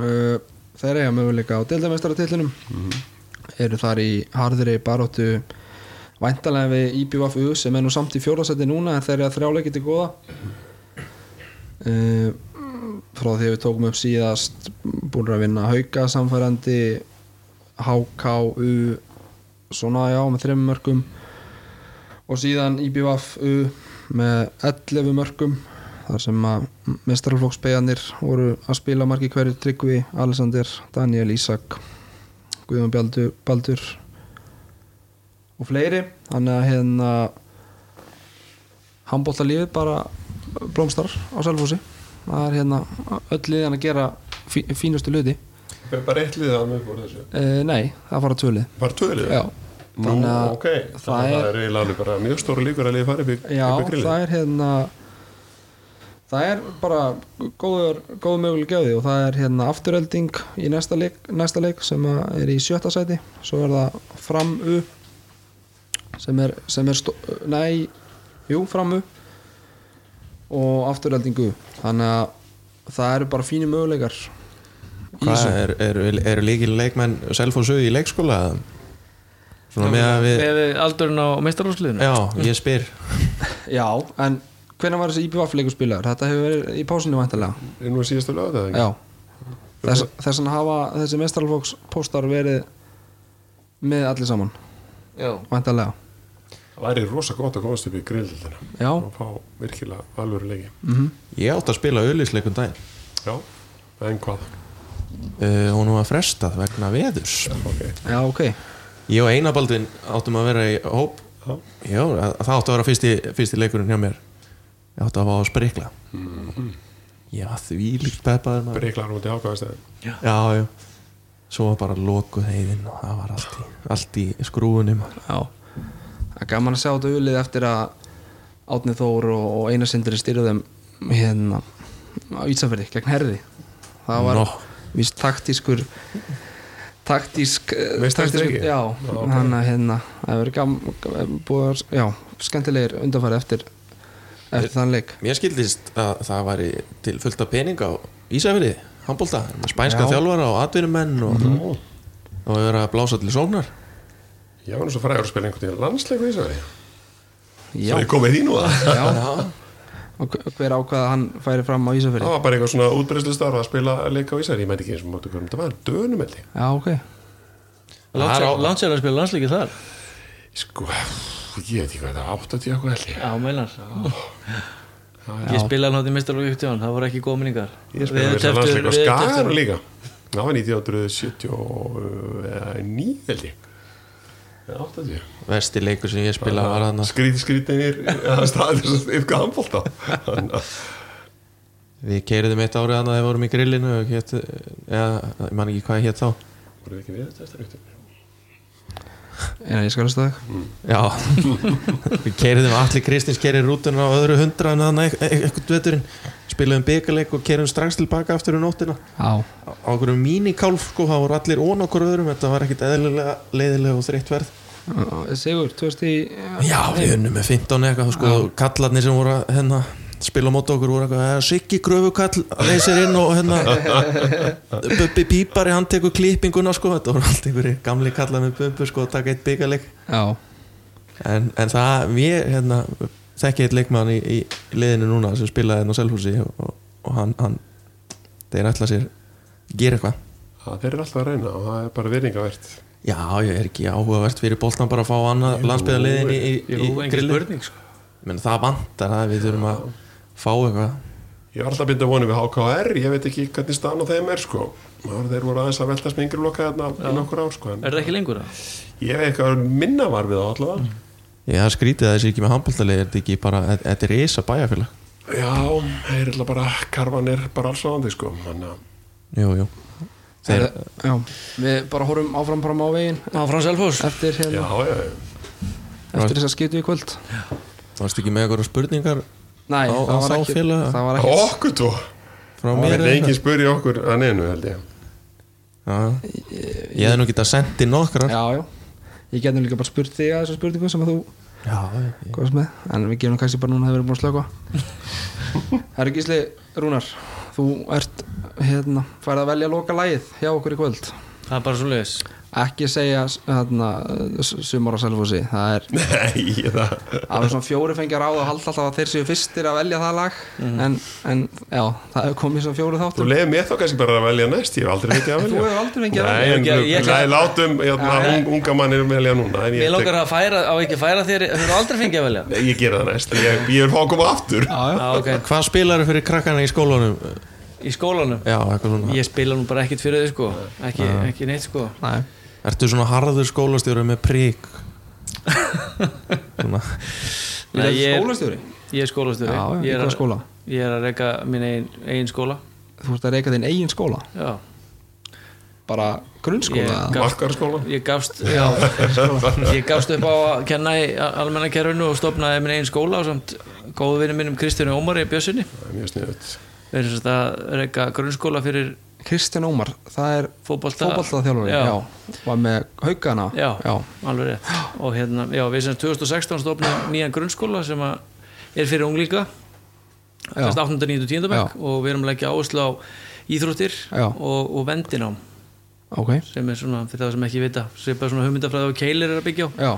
Uh, Þeir eiga möguleika á deildamestaratillinum Eru þar í harðri baróttu Væntalega við IBVFU sem er nú samt í fjórðasetti núna en þeir eru að þrjáleiki til góða. Uh, Frá því að við tókum upp síðast Búin að vinna hauka samfærandi HKU Svona já, með þreim mörgum og síðan IBVFU með 11 mörgum þar sem að mestrarflokksbeganir voru að spila margi hverju Tryggvi, Alexander, Daniel Ísak Guðjón Baldur og fleiri. Þannig að hérna handbóltalífið bara blómstar á Selfossi. Það er hérna öll liðan að gera fí, fínustu er bara eitt liðið að mjög fór þessu? E, nei, það fara tvölið Bara tvölið? já, Nú, þannig að ok, það það er- er eiginlega bara mjög stóra líkur að liðið fari upp í Já, upp grillið. það er hérna það er bara góður, góð möguleg gjöði og það er hérna afturölding í næsta leik, næsta leik sem er í sjötta sæti. Svo er það fram U sem er, sem er stó, nei, jú, fram U og afturölding U þannig að það eru bara fínir möguleikar hvað er, er, er líkil leikmenn selfossu í leikskóla? Eða? svona með að við Með aldurinn á meistarhúsliðinu já, ég spyr. Já, en hvenær var þessi IPVF leikur spilaður? Þetta hefur verið í pásunni væntalega Er nú síðastu lögðu Já. Þess, þess vegna hafa þessi mestralfóks póstar verið með allir saman. Já. væntalega Það væri rosa gott að komast upp í grillildina Já, og fá virkilega alvöru leiki. Mm ég átt að spila auðlýsleikun daginn. Já, en hvað? uh, hún var frestað vegna veðurs. Ok, já ok. Ég og Einar Baldvin áttum að vera í hóp. Já. já, það áttu að vera fyrsti, fyrsti leikurinn hjá mér. Ég áttu að fá að sprikla. Já, því líkt peppaður Briklar út í ákvæðastæðin já, já svo var bara lokuð heiðin og það var allt í, allt í skrúfunum Já, það er gaman að sjá þetta ulið eftir að Átni Þór og, og Einar Sindri styrðum hérna á Ísafirði gegn herði það var Nó. víst taktískur taktísk eh, taktískur- já, ok. hann að hérna það verður gaman búið að, já, skemmtilegir undanfæri eftir eftir þann leik mér skildist að það væri til fullt af pening á Ísafirði handbólta, spænska Já. þjálfara og atvinnumenn og, og við verðum að blása til sóknar Ég var svo frægur að spila einhvern veginn landsleiku í Ísafri já, Svo ég komið því nú að já, og hver ákvað að hann færi fram á Ísafirði? Það var bara eitthvað svona útbreyslu starf að spila leika á Ísafri Ég mæti ekki eins og máttu hverjum. Þetta var Dönum held ég. Já, ok, Það sér að spila landsleiki þar? Sko, ég veit ekki hvað þetta var 80 eitthvað held ég. Já, meinar. Ég spilaði náttúrulega í mistarlóki ykkur það voru ekki góð minningar. Ég spila með þess að landsleika á Skagar líka Það var 1979 held ég Eða 80 vesti leikur sem ég spila var hann Skríti skrítinir Það að yfka handbólta að við keiriðum eitt árið annað þegar við vorum í grillinu eða, ég man ekki hvað ég hétt þá. Voru við ekki við þetta eftir eftir en ég skal hlusta þig. Já, við keiriðum allir Kristins keirið rútuna á öðru hundra en þannig eitthvað veturinn. Spilaðum byggarleik og keiriðum strax tilbaka aftur um nóttina. Já, á einhverjum mínikálf sko, það voru allir ón okkur öðrum. Þetta var ekkit eðlilega leiðilega og þreytt verð. Sigur, 2000 í Já, við unnum með 15 eitthvað sko, kallarnir sem voru að hérna, spila á móti okkur voru eitthvað, "Eh, Siggi gröfukall leysir inn og hérna Bubbi Pípari, hann tekur klippinguna sko, þetta voru allt einhverjir gamli kallar með bubbu sko, að taka eitt byggarleik já, en, en það, ég hérna, þekki eitt leikmann í, í liðinu núna sem spilaði hérna á Selfossi og, og, og hann, hann þeir ætla sér gera eitthvað. Það þeir eru alltaf að reyna og það er bara virðingavert Já, ég er ekki áhugavert fyrir boltan bara að fá annað landsbyðarliðin í, í, í engin grilli spurning sko. það vantar að við þurfum að fá eitthvað? Ég var alltaf að binda vonið við HKR Ég veit ekki hvernig staðan á þeim er sko. Maður, Þeir voru aðeins að velta smingri loka þarna í nokkur ár sko en Er það ekki lengur það? Ég veit eitthvað minna var við það allavega Ég það skrítið að þessi ekki með handbóltalið er þetta ekki bara, þetta er risa bæjarfélag? Já, þeir eru alltaf bara karvan er bara alls á því sko Jú, jú. Þeir, já, við bara horfum áfram fram á veginn. Áfram Selfoss. Eftir, hérna, já, já. eftir þess að skitu í kvöld. Varst ekki með eitthvað spurningar Nei, Á- það var þá ekki félaga? það var ekki Okkur tó? Frá Það mér er eitthvað? spuri okkur að neinu held ég. Já, Ég hefði nú getað sendið nokkrar. Já, já, ég getum líka bara spurt þig að þessu spurningum sem að þú Já, ég- góðast með. En við gerum kannski bara núna að það verið búin að slöka Herri Gísli Rúnar þú ert hérna færið að velja að loka lagið hjá okkur í kvöld. Það er bara svo leiðis ekki segja hérna, sumar á Selfossi það er Nei, það að við svona fjóri fengja ráð og halda alltaf að þeir séu fyrstir að velja það lag. En, en já, það hefur komið svona fjóri Þú þáttum leiði mér þá kannski bara að velja næst Ég hef aldrei ég að þú velja. hefur aldrei fengið að Nei, velja. en Ég- ég- nei, látum hérna, Já, un- unga mannir velja núna en Mér ég, langar að færa, á ekki að færa þér Þú eru aldrei fengið að velja? Nei, ég gera það næst Ég, ég fá að koma aftur. Hvað spilar fyrir krakkana í skólanum? Í. Ertu svona harður skólastjóri með prík? Nei, ég er- skólastjóri? Ég er skólastjóri. Já, já, í ég, er hvaða að, skóla? ég er að reyka minn eigin, eigin skóla. Þú ert að reyka þinn eigin skóla? Já. Bara grunnskóla Ég- eða? Markarskóla Ég gafst, já, ég gafst upp á að kenna í almenna kerfinu og stopnaði minn eigin skóla og samt góðu vinni minnum Kristjánu Ómari er mjög sniðut við erum sérst að reyka grunnskóla fyrir Kristján Ómar, það er já, já. var með haugana já, alveg rétt og hérna, já, við sem 2016 stopnaði nýjan grunnskóla sem er fyrir unglíka Já. 8. 9. 10. bekk Já. og við erum að leggja áherslu á íþróttir Já. og, og vendinám ok, sem er svona, fyrir það sem ekki vita svipað svona hugmyndafræði og keilir er að byggja á já,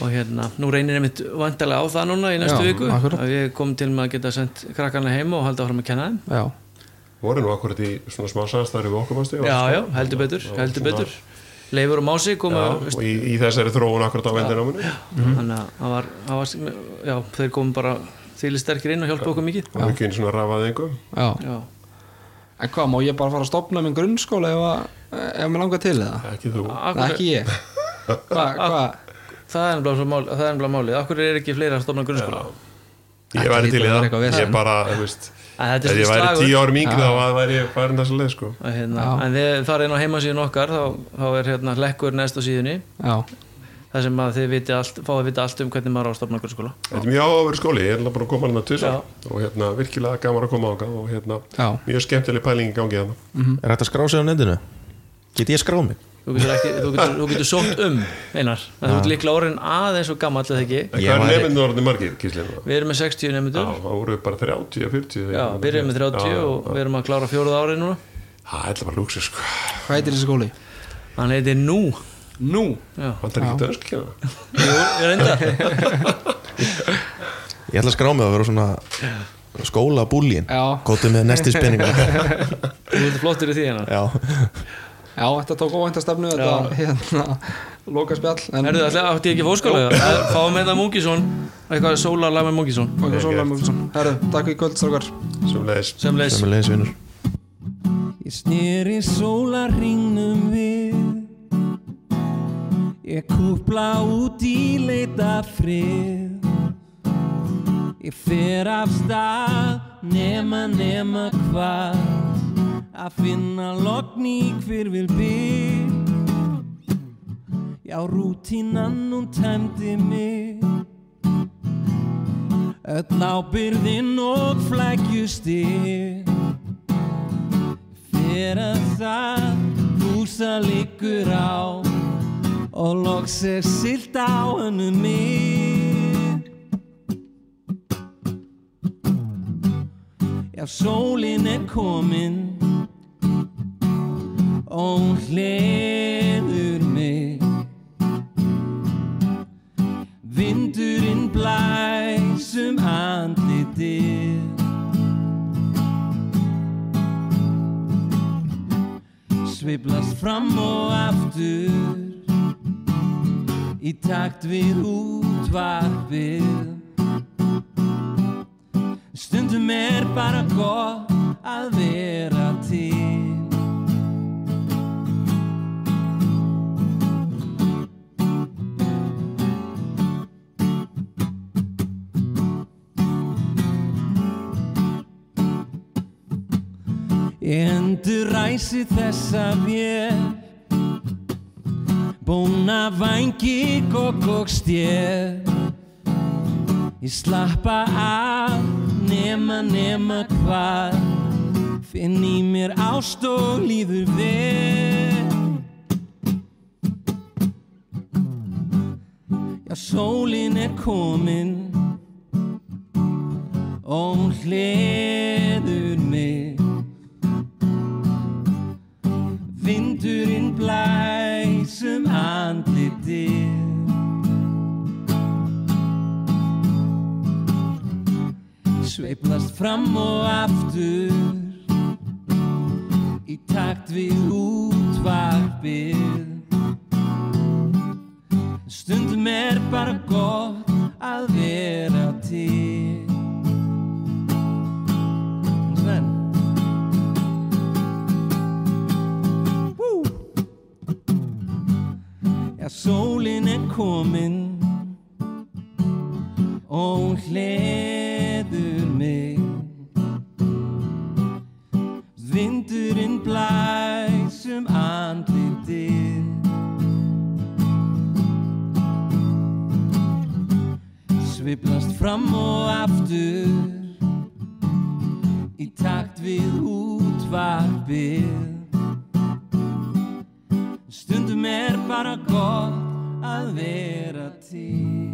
og hérna, nú reynir einmitt vantarlega á það núna í næstu Já, viku að við komum til með að geta sendt krakkarna heima og halda áfram að kenna þeim já Voru nú akkurat í svona smá samstæður við okkur mástu já, já, heldur betur, heldur betur. Leifur og Mási Já, koma og í, í þessari þróun akkurat á vendináminu þannig að það var, já, þeir komum bara þýli sterkir inn og hjálpa okkur mikið. Og ekki einu svona rafaði einhver já, já, en hvað, má ég bara fara að stopna minn grunnskóla ef, að, ef mér langar til það? ekki þú. Nei, Akkur, ekki ég. Hvað, hva? það er er ennbla málið. Akkur er ekki fleira að stofna grunnskóla ég væri til í að það. ég bara, þú veist En þetta ef ég væri tíu árum yngri þá væri ég farin þess að leið sko. Að hérna. En þið farið inn á heimasíðun okkar þá, þá er hérna hlekkur næst á síðunni. Já, þar sem að þið viti allt, fáið að vita allt um hvernig maður á að stofna grunnskóla þetta er mjög áhugaverð skóli, ég er bara að koma hérna Já. tvisar og hérna virkilega gaman að koma ángað og hérna já, mjög skemmtileg pæling í gangi hérna. Er þetta skrá sig á netinu? Get ég skráð mig? Þú getur, ekki, þú getur, þú getur sótt um einar, en þú getur líklega orðin aðeins og gammal eða ekki, hvað er nefndu orðin margir, við erum með 60 Já, nefndur það voru bara 30, 40 Já, byrjum með 30 og við erum að klára fjóruð árið núna. Það er bara lúksu sko. Hvað heitir þessi skóli? Hann heitir Nú. Nú? Já, Það er ekki hérna Jú, ég reynda Ég ætla að skrá mig að vera svona skóla búlín Já, Góttu með næsti spenninga Þú ert flottur í því hérna Já, þetta tók óvænta stefnu Þetta, hérna, loka spjall En ætli átti ég ekki fóskóla eða? Fáum með það Múkisson Eitthvað sólarlag með Múkisson Og eitthvað Sóla Múkisson Herru, takk í kvöld, strákar. Semleis sem er leiðisvinur Ég snýri sólarringnum við. Ég kúpla út í leita frið Ég fer af stað nema nema hvað Að finna logn í hver vil bygg Já, rútínan hún tæmdi mig. Öll ábyrðin og flækjustig Þegar það húsa liggur á. Og loks er silt á hennu mig. Já, sólin er komin og hún hleður mig. Vindurinn blæs um andlitið. Sveiflast fram og aftur Í takt við útvarpið. Stundum er bara gott að vera til endur ræsi þessa vél. Bóna vangi gogg og stjél Ég slappa af nema nema hvað. Finn í mér ást og líður vel. Já, sólin er komin. Og hún Vindurinn blæs um andlitið Sveiflast fram og aftur Í takt við útvarpið. Stundum er bara gott að vera til Já, sólin er komin og hún hleður mig. Vindurinn blæs um andlitið. Sveiflast fram og aftur Í takt við útvarpið Stundum er bara gott að vera til